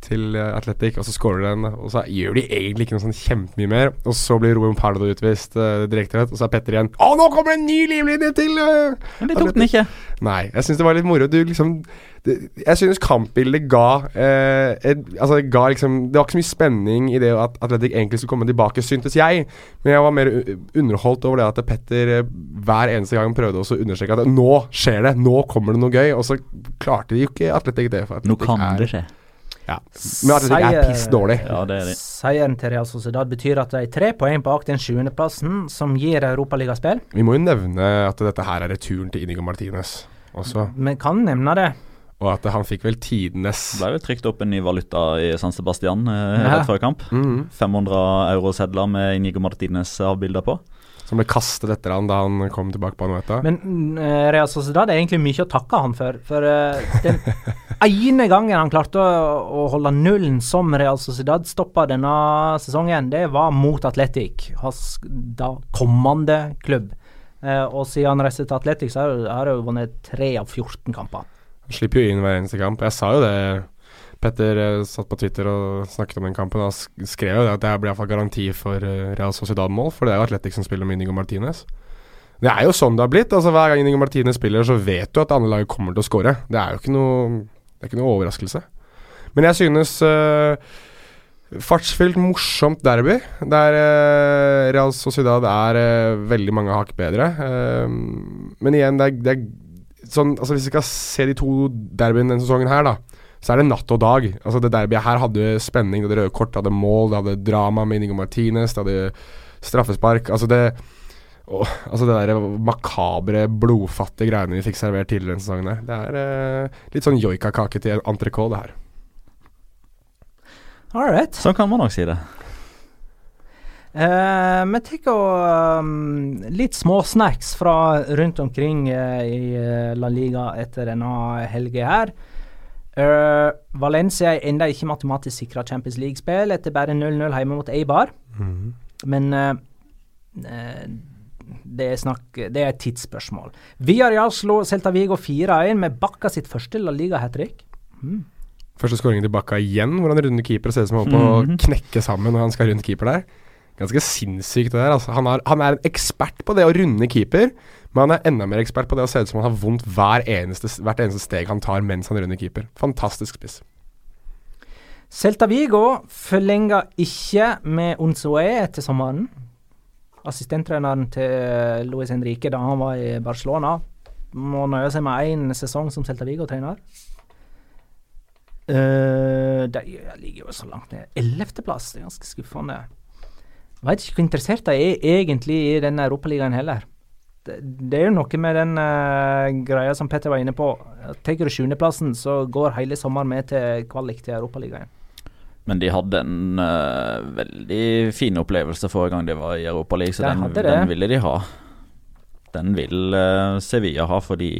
til eh, Atletic, og så scorer den. Og så gjør de egentlig ikke noe sånn kjempemye mer. Og så blir Ruben Pardo utvist uh, direkte rett, og så er Petter igjen Å, nå kommer det en ny livlinje til! Uh, Men det tok den ikke. Nei, jeg syns det var litt moro. Du liksom det, Jeg synes kampbildet ga uh, et, Altså, det ga liksom Det var ikke så mye spenning i det at Atletic egentlig skulle komme tilbake, syntes jeg. Men jeg var mer underholdt over det at Petter uh, hver eneste gang prøvde også å understreke at nå skjer det, nå kommer det noe gøy. Og så klarte de jo ikke Atletic det. For Nå kan er, det skje. Ja. Men Atletic er piss dårlig. Ja, det er de. Seieren til Real Sociedad betyr at de er tre poeng bak den sjuendeplassen, som gir Europaligaspill. Vi må jo nevne at dette her er returen til Inigo Martinez også. Vi kan nevne det. Og at han fikk vel tidenes Det ble vel trykt opp en ny valuta i San Sebastian eh, rett før kamp. Mhm. 500 eurosedler med Inigo Martinez avbilder på. Som ble kastet etter han da han kom tilbake på Anueta. Men uh, Real Sociedad er egentlig mye å takke han for. For uh, den ene gangen han klarte å, å holde nullen som Real Sociedad stoppa denne sesongen, det var mot Atletic, hans da kommende klubb. Uh, og siden han reiste til Atletic, så har han- vunnet tre av 14 kamper. Han slipper jo inn hver eneste kamp. Jeg sa jo det Petter eh, satt på Twitter og snakket om den kampen. Og skrev jo det at det blir iallfall garanti for eh, Real Sociedad-mål, for det er jo Atletic som spiller med Inigo Martinez. Det er jo sånn det har blitt. altså Hver gang Inigo Martinez spiller, så vet du at det andre laget kommer til å score. Det er jo ikke noe Det er ikke noe overraskelse. Men jeg synes uh, Fartsfylt, morsomt derby, der uh, Real Sociedad er uh, veldig mange hakk bedre. Eh, men igjen, det er, det er sånn Altså Hvis vi skal se de to derbyene denne sesongen her, da, så er det natt og dag. Altså Det derbyet her hadde spenning, det hadde røde kort, det hadde mål, det hadde drama med Inigo Martinez, det hadde straffespark. Altså det å, altså det der makabre, blodfattige greiene vi fikk servert tidligere denne sesongen her. Det er eh, litt sånn joikakake til entrecôte, det her. All right. Sånn kan man nok si det. Eh, vi tar um, litt småsnacks fra rundt omkring eh, i eh, La Liga etter denne helga her. Eh, Valencia er ennå ikke matematisk sikra Champions League-spill etter bare 0-0 hjemme mot Eibar. Men uh, eh, det er, snakk, det er et tidsspørsmål. Villarreal slo Celta Vigo 4-1 med Bakka sitt første La Liga-hat trick. Første skåringen til Bakka igjen, hvor han runder keeper og ser ut som han holder på å knekke sammen når han skal runde keeper der. Ganske sinnssykt det der. Altså, han, har, han er en ekspert på det å runde keeper, men han er enda mer ekspert på det å se ut som han har vondt eneste, hvert eneste steg han tar mens han runder keeper. Fantastisk spiss. Celta Vigo forlenga ikke med Unzoe etter sommeren. Assistenttreneren til Luis Henrique da han var i Barcelona, må nøye seg med én sesong som Celta Vigo-trener. Uh, de ligger jo så langt ned. Ellevteplass, det er ganske skuffende. Veit ikke hvor interessert de er egentlig i denne europaligaen heller. Det, er jo noe med den uh, greia som Petter var inne på. Tar du sjuendeplassen, så går hele sommeren med til kvalik til Europaligaen. Men de hadde en uh, veldig fin opplevelse forrige gang de var i Europaligaen, så den, den ville de ha. Den vil uh, Sevilla ha fordi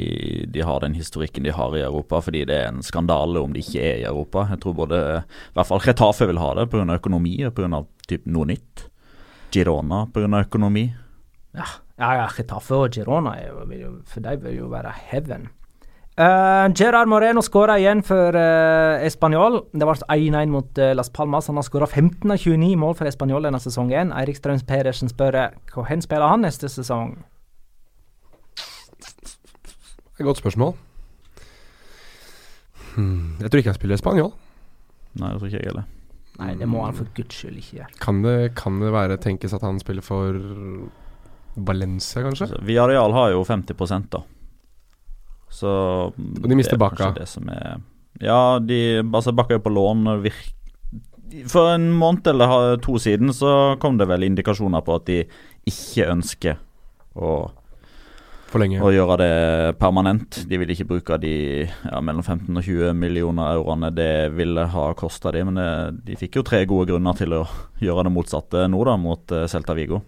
de har den historikken de har i Europa. Fordi det er en skandale om de ikke er i Europa. Jeg tror både i hvert fall Retafe vil ha det pga. økonomi og pga. noe nytt. Girona pga. økonomi. Ja, ja, ja Getafe og Girona jo, vil jo, for de vil jo være heaven. Uh, Gerard Moreno skåra igjen for uh, Español. Det ble 1-1 mot uh, Las Palmas. Han har skåra 15 av 29 mål for Español denne sesongen. Eirik Strøms Pedersen spør eh, hvor hen spiller han neste sesong. Et godt spørsmål. Hmm, jeg tror ikke han spiller spanjol. Nei, det tror ikke jeg heller. Nei, det må han for guds skyld ikke gjøre. Kan det, kan det være tenkes at han spiller for Valencia, kanskje? Altså, Viareal har jo 50 da. Så Og de mister er er Ja, de altså Bakka er på lån. virk- For en måned eller to siden så kom det vel indikasjoner på at de ikke ønsker å, For lenge. å gjøre det permanent. De vil ikke bruke de ja, mellom 15 og 20 millioner euroene det ville ha kosta de, men det, de fikk jo tre gode grunner til å gjøre det motsatte nå, da, mot eh, Celta Vigo.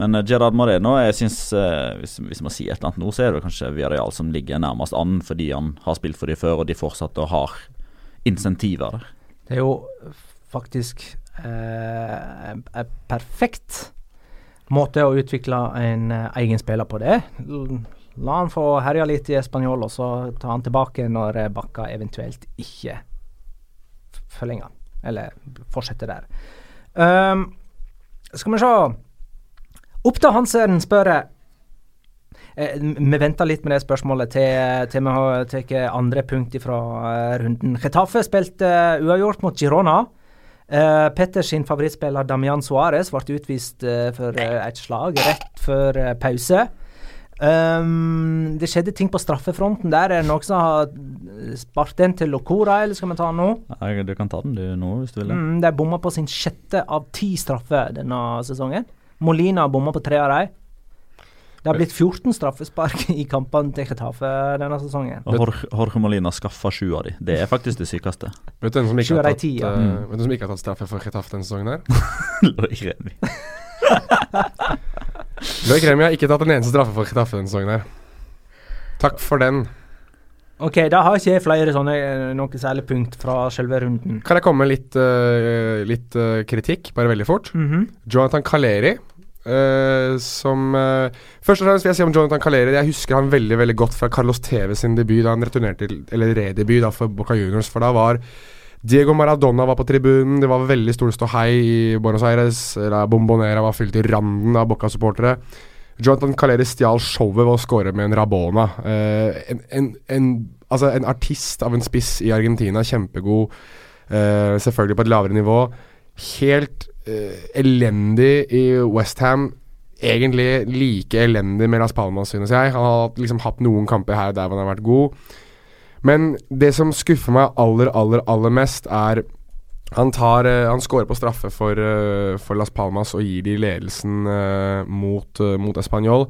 Men eh, Gerard Moreno, jeg synes, eh, hvis, hvis man sier et eller annet nå, så er det kanskje Villarreal som ligger nærmest an, fordi han har spilt for de før, og de fortsatt har insentiver. Det er jo faktisk eh, en perfekt måte å utvikle en eh, egen spiller på det. La han få herje litt i Spanjol, og så ta han tilbake når Bakka eventuelt ikke f- forlenge. Eller fortsetter der. Um, skal vi se Oppda Hansen spør eh, Vi venter litt med det spørsmålet til, til vi har tatt andre punkt fra eh, runden. Chetaffe spilte uh, uavgjort mot Girona. Uh, Petters sin favorittspiller Damian Suárez ble utvist uh, for et slag rett før pause. Um, det skjedde ting på straffefronten der. Er det noen som har spart den til Locora, eller skal vi ta den nå? Ja, du kan ta den du nå, hvis du vil. Mm, de bomma på sin sjette av ti straffer denne sesongen. Molina bomma på tre av dem. Det har blitt 14 straffespark i kampene til Getafe denne sesongen. Og Jorge, Jorge Molina skaffa sju av de. Det er faktisk det sykeste. Vet du hvem som ikke, har tatt, ja. eh, vet du som ikke har tatt straffe for Getafe denne sesongen her? Loic Kremi Loic Remy har ikke tatt en eneste straffe for Getafe denne sesongen her. Takk for den. Ok, da har ikke jeg flere sånne noen noe særlig punkt fra selve runden. Kan jeg komme med litt, uh, litt uh, kritikk, bare veldig fort? Mhm. Jonathan Caleri. Eh, som uh, Først og fremst vil jeg si om Jonathan Caleri Jeg husker han veldig veldig godt fra Carlos TV sin debut da han returnerte Eller redebut da for Boca Juniors. For da var Diego Maradona var på tribunen, det var veldig stor ståhei i Buenos Aires. La Bombonera var fylt i randen av Boca-supportere. Jonathan Caleri stjal showet ved å score med en Rabona. Uh, en, en, en, altså en artist av en spiss i Argentina, kjempegod. Selvfølgelig på et lavere nivå. Helt elendig i Westham. Egentlig like elendig med Las Palmas, synes jeg. Han har liksom hatt noen kamper her der han har vært god. Men det som skuffer meg aller, aller, aller mest, er han, tar, eh, han scorer på straffe for, eh, for Las Palmas og gir de ledelsen eh, mot, mot Español.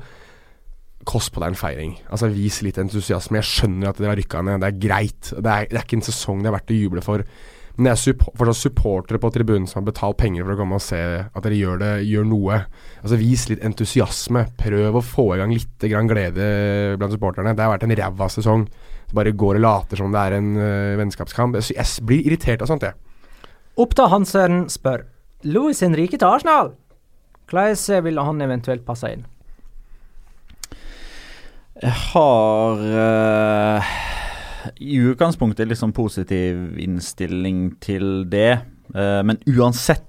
Kost på deg en feiring. Altså Vis litt entusiasme. Jeg skjønner at dere har rykka ned. Det er greit. Det er, det er ikke en sesong det er verdt å juble for. Men det er support, fortsatt supportere på tribunen som har betalt penger for å komme og se at dere gjør, det, gjør noe. Altså Vis litt entusiasme. Prøv å få i gang litt grann glede blant supporterne. Det har vært en ræva sesong. Så bare går og later som det er en uh, vennskapskamp. Jeg, jeg blir irritert av sånt, jeg. Oppta Hansen spør Louis Henrique til Arsenal. Hvordan ville han eventuelt passe inn? Jeg har eh, i utgangspunktet litt sånn positiv innstilling til det. Uh, men uansett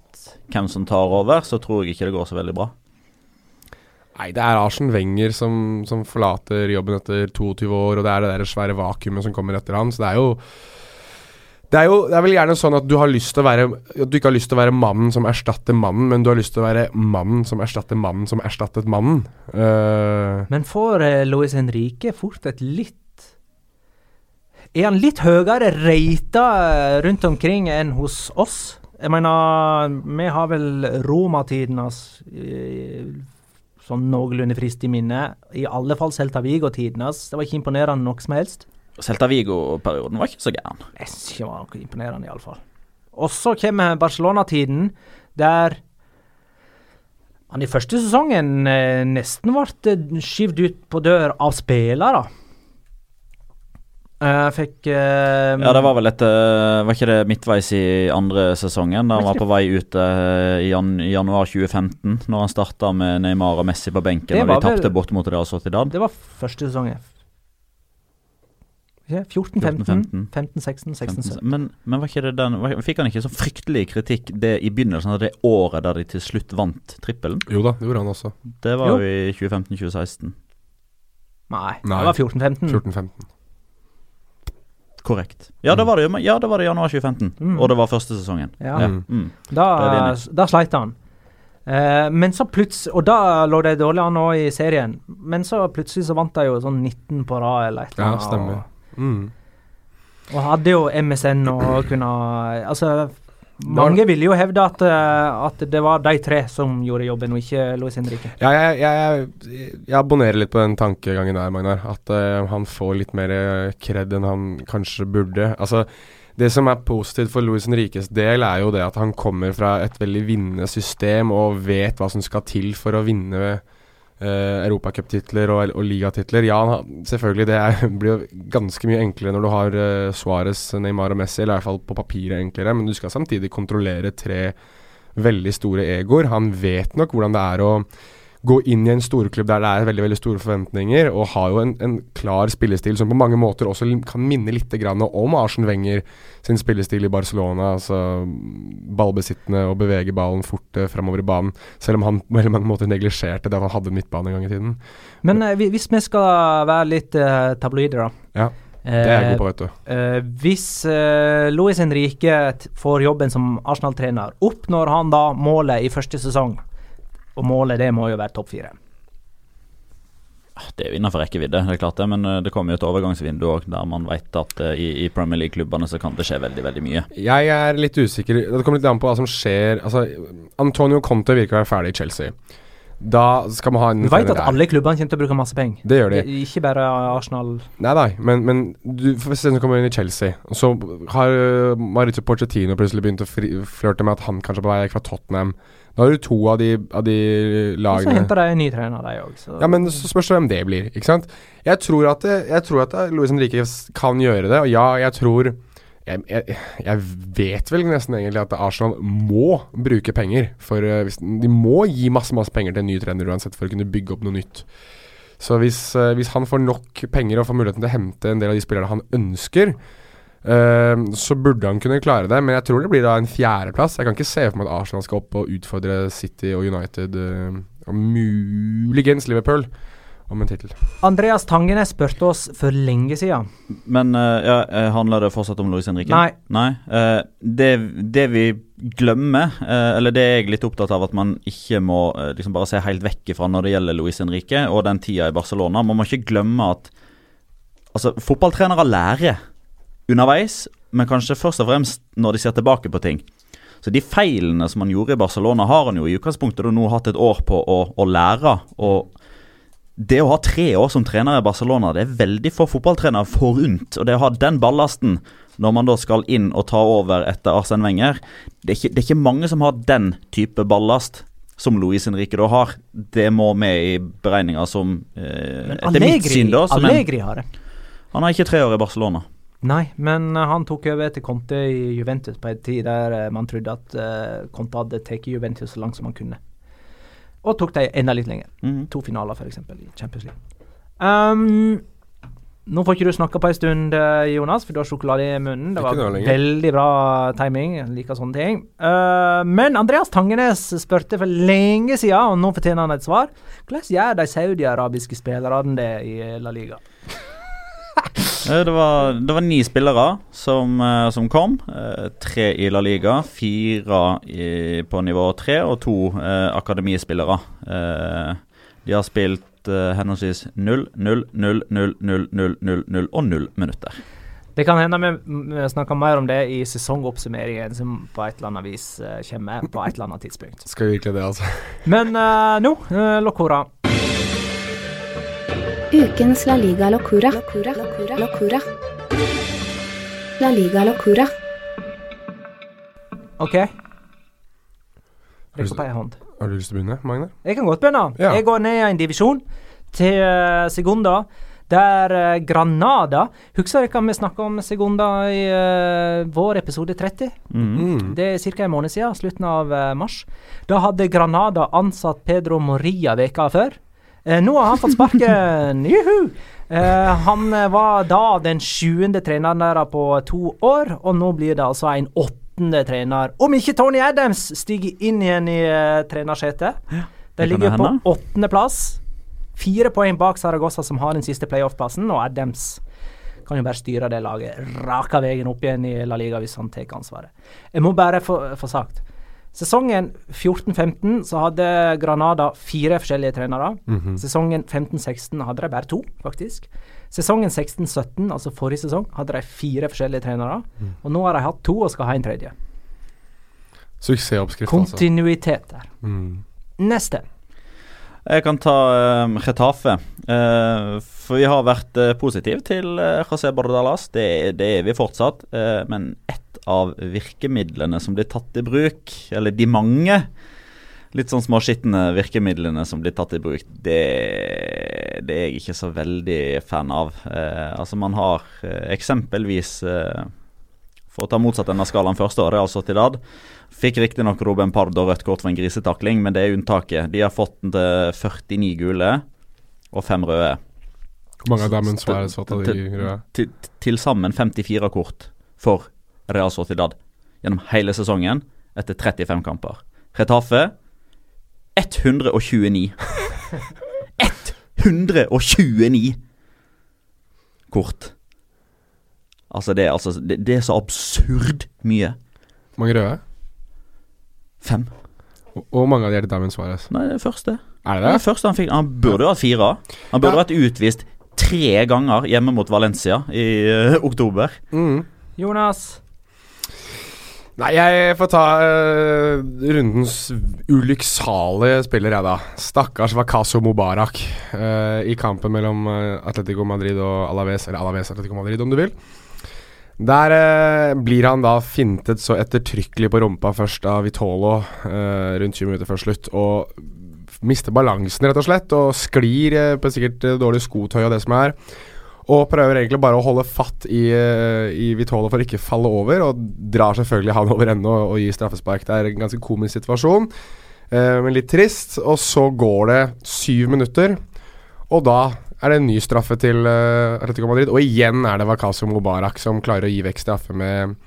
hvem som tar over, så tror jeg ikke det går så veldig bra. Nei, det er Arsen Wenger som, som forlater jobben etter 22 år, og det er det der svære vakuumet som kommer etter han. Så det er jo det er jo det er vel gjerne sånn at du har lyst til å være At du ikke har lyst til å være mannen som erstatter mannen, men du har lyst til å være mannen som erstatter mannen som erstattet mannen. Uh, Men får eh, Louis Henrique fort et litt Er han litt høyere rata eh, rundt omkring enn hos oss? Jeg mener, vi har vel Roma-tidenes eh, sånn noenlunde frist i minne. I alle fall Celta Vigo-tidenes. Det var ikke imponerende noe som helst. Celta Vigo-perioden var ikke så gæren. Ikke var noe imponerende, iallfall. Og så kommer Barcelona-tiden, der han i første sesongen eh, nesten ble skyvd ut på dør av spillere. Uh, fikk uh, Ja, det var vel etter Var ikke det midtveis i andre sesongen? Da han var på vei ut uh, i, jan januar 2015, når han starta med Neymar og Messi på benken og de bort tapte borte mot Real Sociedad. Det var første sesongen. 14, 15, 15, 15, 16, 16, 17. Men, men var ikke det den var, Fikk han ikke så fryktelig kritikk det i begynnelsen av det året der de til slutt vant trippelen? jo da, det gjorde han også. Det var Jo. jo i 2015-2016. Nei, Nei. det var 14-15. 14-15. Korrekt. Ja, da var det, ja, da var det januar 2015, Mm. og det var første sesongen. Ja. Ja. Mm. Mm. Da, Det da sleit han. Eh, men så plutselig Og da lå de dårlig an nå i serien. Men så plutselig så vant de jo sånn 19 på rad eller et eller Ja, annet. stemmer. Mm. Og, og hadde jo MSN og kunne Altså, mange ville jo hevde at, eh, at det var de tre som gjorde jobben, og ikke Louis Henrique. Ja, jeg, jeg, jeg, jeg abonnerer litt på den tankegangen der, Magnar. At uh, han får litt mer eh, kred enn han kanskje burde. Altså, det som er positivt for Louis Henriques del, er jo det at han kommer fra et veldig vinnende system og vet hva som skal til for å vinne uh, europacuptitler og, og ligatitler. Ja, selvfølgelig, det er, blir jo ganske mye enklere når du har uh, Suárez, Neymar og Messi, eller i hvert fall på papiret enklere, men du skal samtidig kontrollere tre veldig store egoer. Han vet nok hvordan det er å gå inn i en storklubb der det er veldig veldig store forventninger, og har jo en, en klar spillestil som på mange måter også kan minne litt grann om Arsen Wenger sin spillestil i Barcelona. altså Ballbesittende og bevege ballen fort eh, framover i banen. Selv om han på veldig mange måter neglisjerte det at han hadde midtbane en gang i tiden. Men eh, hvis vi skal være litt eh, tabloider, da. Ja, det er jeg god på, vet du. Eh, hvis eh, Luis Henrique får jobben som Arsenal-trener, oppnår han da målet i første sesong? Og målet det må jo være topp fire. Det er jo innenfor rekkevidde, det er klart det, men eh, det kommer jo et overgangsvindu òg, der man vet at eh, i, i Premier League-klubbene så kan det skje veldig, veldig mye. Jeg er litt usikker. Det kommer litt an på hva som skjer. Altså, Antonio Conte virker å være ferdig i Chelsea. Da skal man ha en Du vet at der. alle klubbene kommer til å bruke masse penger. Det gjør de. Ikke bare Arsenal. Nei, nei, men, men du for se som kommer inn i Chelsea. Og så har uh, Mauricio Pochettino plutselig begynt å flørte med at han kanskje er på vei fra Tottenham. Da har du to av de, av de Og så henter de en ny trener, de òg. Ja, men så spørs det hvem det blir, ikke sant? Jeg tror at, det, jeg tror at Louis Henrique kan gjøre det, og ja, jeg tror jeg, jeg, vet vel nesten egentlig at Arsenal må bruke penger. For eh, De må gi masse masse penger til en ny trener uansett for å kunne bygge opp noe nytt. Så hvis, eh, hvis han får nok penger og får muligheten til å hente en del av de spillerne han ønsker, uh, så burde han kunne klare det. Men jeg tror det blir da en fjerdeplass. Jeg kan ikke se for meg at Arsenal skal opp og utfordre City og United, uh, og muligens Liverpool, om en tittel. Andreas Tangenes spurte oss for lenge siden. Men uh, ja, eh, handler det fortsatt om Luis Henrique? Nei. Eh, det, det vi glemmer, uh, eller det er jeg litt opptatt av at man ikke må liksom bare se helt vekk ifra når det gjelder Luis Henrique og den tida i Barcelona. Man må ikke glemme at altså, fotballtrenere lærer underveis, men kanskje først og fremst når de ser tilbake på ting. Så de feilene som han gjorde i Barcelona, har han jo i utgangspunktet nå hatt et år på å, å lære. og det å ha tre år som trener i Barcelona, det er veldig få fotballtrenere forunt. Og det å ha den ballasten når man da skal inn og ta over etter Arsen Wenger det er, ikke, det er ikke mange som har den type ballast som Luis Henrique da har. Det må med i beregninga som eh, mitt Allegri, da. Som en, Allegri har det. han har ikke tre år i Barcelona. Nei, men eh, han tok over etter Conte i Juventus på en tid der eh, man trodde at eh, Conte hadde tatt Juventus så langt som han kunne. Og tok dem enda litt lenger. Mm. To finaler, f.eks. i Champions League. Um, nå får ikke du snakka på en stund, eh, Jonas, for du har sjokolade i munnen. Det var veldig bra timing. Jeg liker sånne ting. Uh, men Andreas Tangenes spurte for lenge siden, og nå fortjener han et svar. Hvordan gjør de saudiarabiske spillerne det i La Liga? Eh, Det var, det var ni spillere som, eh, som kom. Eh, tre i La Liga, fire i, på nivå tre og to eh, akademispillere. Eh, de har spilt eh, henholdsvis 0, 0, 0, 0, 0, 0, 0, 0 og 0 minutter. Det kan hende vi snakker mer om det i sesongoppsummeringen som på et eller annet vis kommer på et eller annet tidspunkt. Skal vi virkelig det, altså. Men uh, nå, uh, Locora. Ukens La Liga Locura. Locura. Locura. Locura. La Liga Locura. OK. Rekk opp ei hånd. Har du lyst til å begynne, Magne? Jeg kan godt begynne. Ja. Jeg går ned i en divisjon til uh, Segunda. Der eh, Granada Husker dere vi snakka om Segunda i uh, vår episode 30? Mm. Det er ca. en måned siden, slutten av eh, mars. Da hadde Granada ansatt Pedro Moria veka før. Eh, nå har han fått sparken! Juhu! Eh, han var da den sjuende treneren der på to år, og nå blir det altså en åttende trener. Om ikke Tony Adams stiger inn igjen i uh, trenersetet. det De ligger på åttendeplass. Fire poeng bak Saragossa, som har den siste playoff-plassen, og Adams kan jo bare styre det laget raka veien opp igjen i La Liga hvis han tar ansvaret. Jeg må bare få, få sagt Sesongen 14-15 så hadde Granada fire forskjellige trenere. Mhm. Sesongen 15-16 hadde de bare to, faktisk. Sesongen 16-17, altså forrige sesong, hadde de fire forskjellige trenere. Mm. Og nå har de hatt to og skal ha en tredje. Suksessoppskrift, altså. Kontinuitet der. Mm. Neste. Jeg kan ta uh, Retafe. Uh, for vi har vært uh, positive til uh, José Bordalas. Det, det er vi fortsatt. Uh, men ett av virkemidlene som blir tatt i bruk, eller de mange litt sånn småskitne virkemidlene som blir tatt i bruk, det, det er jeg ikke så veldig fan av. Eh, altså Man har eh, eksempelvis eh, For å ta motsatt ende av skalaen første året, altså Tidad. Fikk riktignok Ruben Pardo rødt kort for en grisetakling, men det er unntaket. De har fått den til 49 gule og 5 røde. Hvor mange av dem Suárez fått av de Til- røde? Til, til sammen 54 kort for Real Sociedad gjennom hele sesongen etter 35 kamper. Retafe 129. 129 kort. Altså, det er, altså det, det er så absurd mye. Hvor mange røde? Fem. Og mange av de er det Damon Suárez? Nei, det er første. Er Det er det? det første han fikk. Han burde jo hatt fire. Han burde Ja. vært utvist tre ganger hjemme mot Valencia i uh, oktober. Mm. Jonas. Nei, jeg får ta uh, rundens ulykksalige spiller, jeg, da. Stakkars Wakaso Mubarak uh, i kampen mellom eh, Atletico Madrid og Alaves, eller Alaves Atletico Madrid, om du vil. Der eh, blir han da fintet så ettertrykkelig på rumpa først av Vitolo eh, rundt 20 minutter før slutt, og mister balansen, rett og slett, og sklir eh, på sikkert dårlig skotøy og det som er. Og prøver egentlig bare å holde fatt i, eh, i Vitolo for å ikke falle over, og drar selvfølgelig han over ende og, og gir straffespark. Det er en ganske komisk situasjon, eh, men litt trist. Og så går det syv minutter, og da er det en ny straffe til eh, Atletico Madrid. Og igjen er det Wakaso Mubarak som klarer å gi vekk straffe med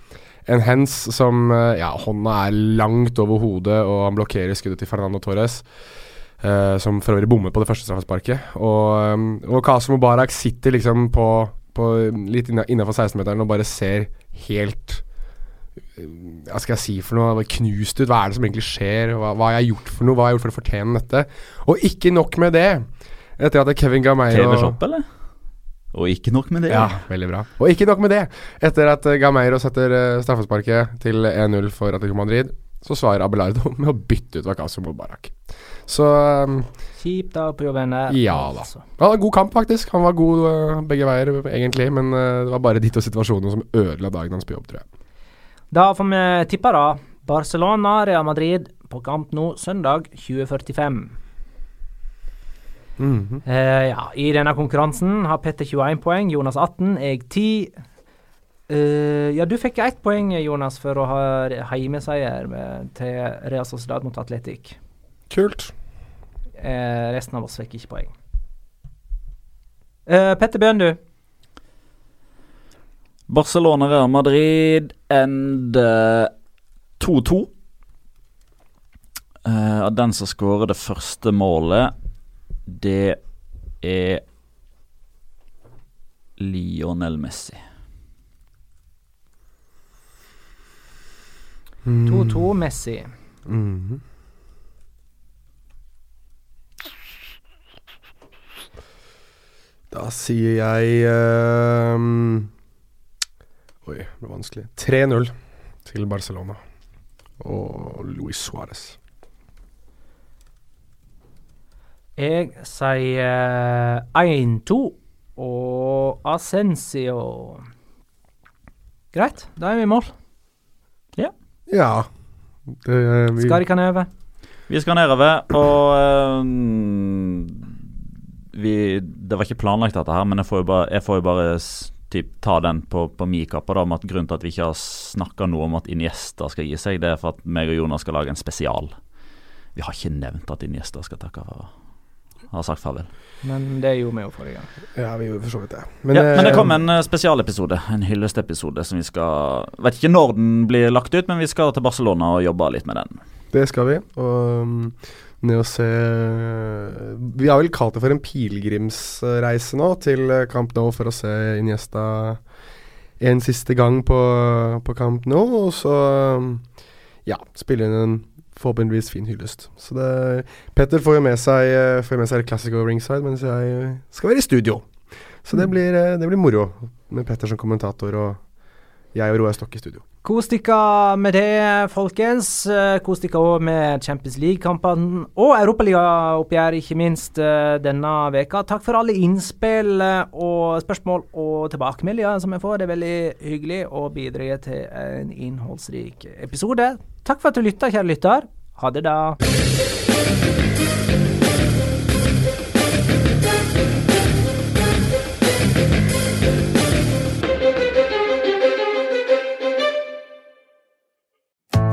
en hands som eh, Ja, hånda er langt over hodet, og han blokkerer skuddet til Fernando Torres. Eh, som for øvrig bommer på det første straffesparket. Og, um, og Kasim Mubarak sitter liksom på, på litt innafor 16-meteren og bare ser helt eh, Hva skal jeg si for noe? Knust ut. Hva er det som egentlig skjer? Hva, hva har jeg gjort for noe? Hva har jeg gjort for å fortjene dette? Og ikke nok med det. Etter at Kevin Gameiro TV-shop, eller? Og ikke nok med det. ja, veldig bra. Og ikke nok med det. Etter at eh, Gameiro setter straffesparket til 1-0 for Atletico Madrid, så svarer Abelardo med å bytte ut Wakaso Mubarak. Så um, Kjipt da på jobben der. Ja da. altså. Ja, en god kamp, faktisk. Han var god uh, begge veier, egentlig. Men uh, det var bare ditt og situasjonen som ødela dagen hans på jobb, tror jeg. Da får vi tippe, da. Barcelona, Real Madrid på kamp nå søndag 2045. Mm -hmm. uh, ja, I denne konkurransen har Petter 21 poeng, Jonas 18, jeg 10. Uh, ja, du fikk ett poeng, Jonas, for å ha heimeseier med- til Real Sociedad mot Atletic. Kult. Eh, resten av oss fikk ikke poeng. Eh, Petter Bjørn, du. Barcelona Real Madrid end 2-2. Eh, Av den som skårer det første målet, det er Lionel Messi. 2-2 Messi. Mhm. Da sier jeg ehm, Oi, det ble vanskelig. 3-0 til Barcelona og Luis Suárez. Jeg sier 1-2 og Ascensio. Greit, da er vi i mål. Ja. Det, eh, vi, Skal de kan? Vi skal nedover, og eh, vi, Det var ikke planlagt, dette her, men jeg får jo bare, jeg får jo bare typ, ta den på, på min kappe. da, med at Grunnen til at vi ikke har snakka noe om at Iniesta skal gi seg, det er for at meg og Jonas skal lage en spesial. Vi har ikke nevnt at Iniesta skal takke farvel. Har sagt farvel. Men det gjorde vi jo forrige gang. ja, vi gjorde for så vidt det. Men, ja, men det kom en eh, spesialepisode, en hyllestepisode, som vi skal Vet ikke når den blir lagt ut, men vi skal til Barcelona og jobbe litt med den. Det skal vi. Og ned og se Vi har vel kalt det for en pilegrimsreise nå til eh, Camp Nou for å se Iniesta en siste gang på, på Camp Nou, og så um, ja, spille inn en forhåpentligvis fin hyllest. Så det Petter får jo med seg eh, Får med seg Classic ringside, mens jeg skal være i studio. Så det blir, eh, det blir moro med Petter som kommentator og jeg og Roar Stokke i studio. Kos dere med det, folkens. Eh, Kos dere òg med Champions League-kampene og Europaliga-oppgjør, ikke minst eh, denne veka. Takk for alle innspill eh, og spørsmål og tilbakemeldinger som jeg får. Det er veldig hyggelig å bidra til en innholdsrik episode. Takk for at du lytta, kjære lytter. Ha det, da.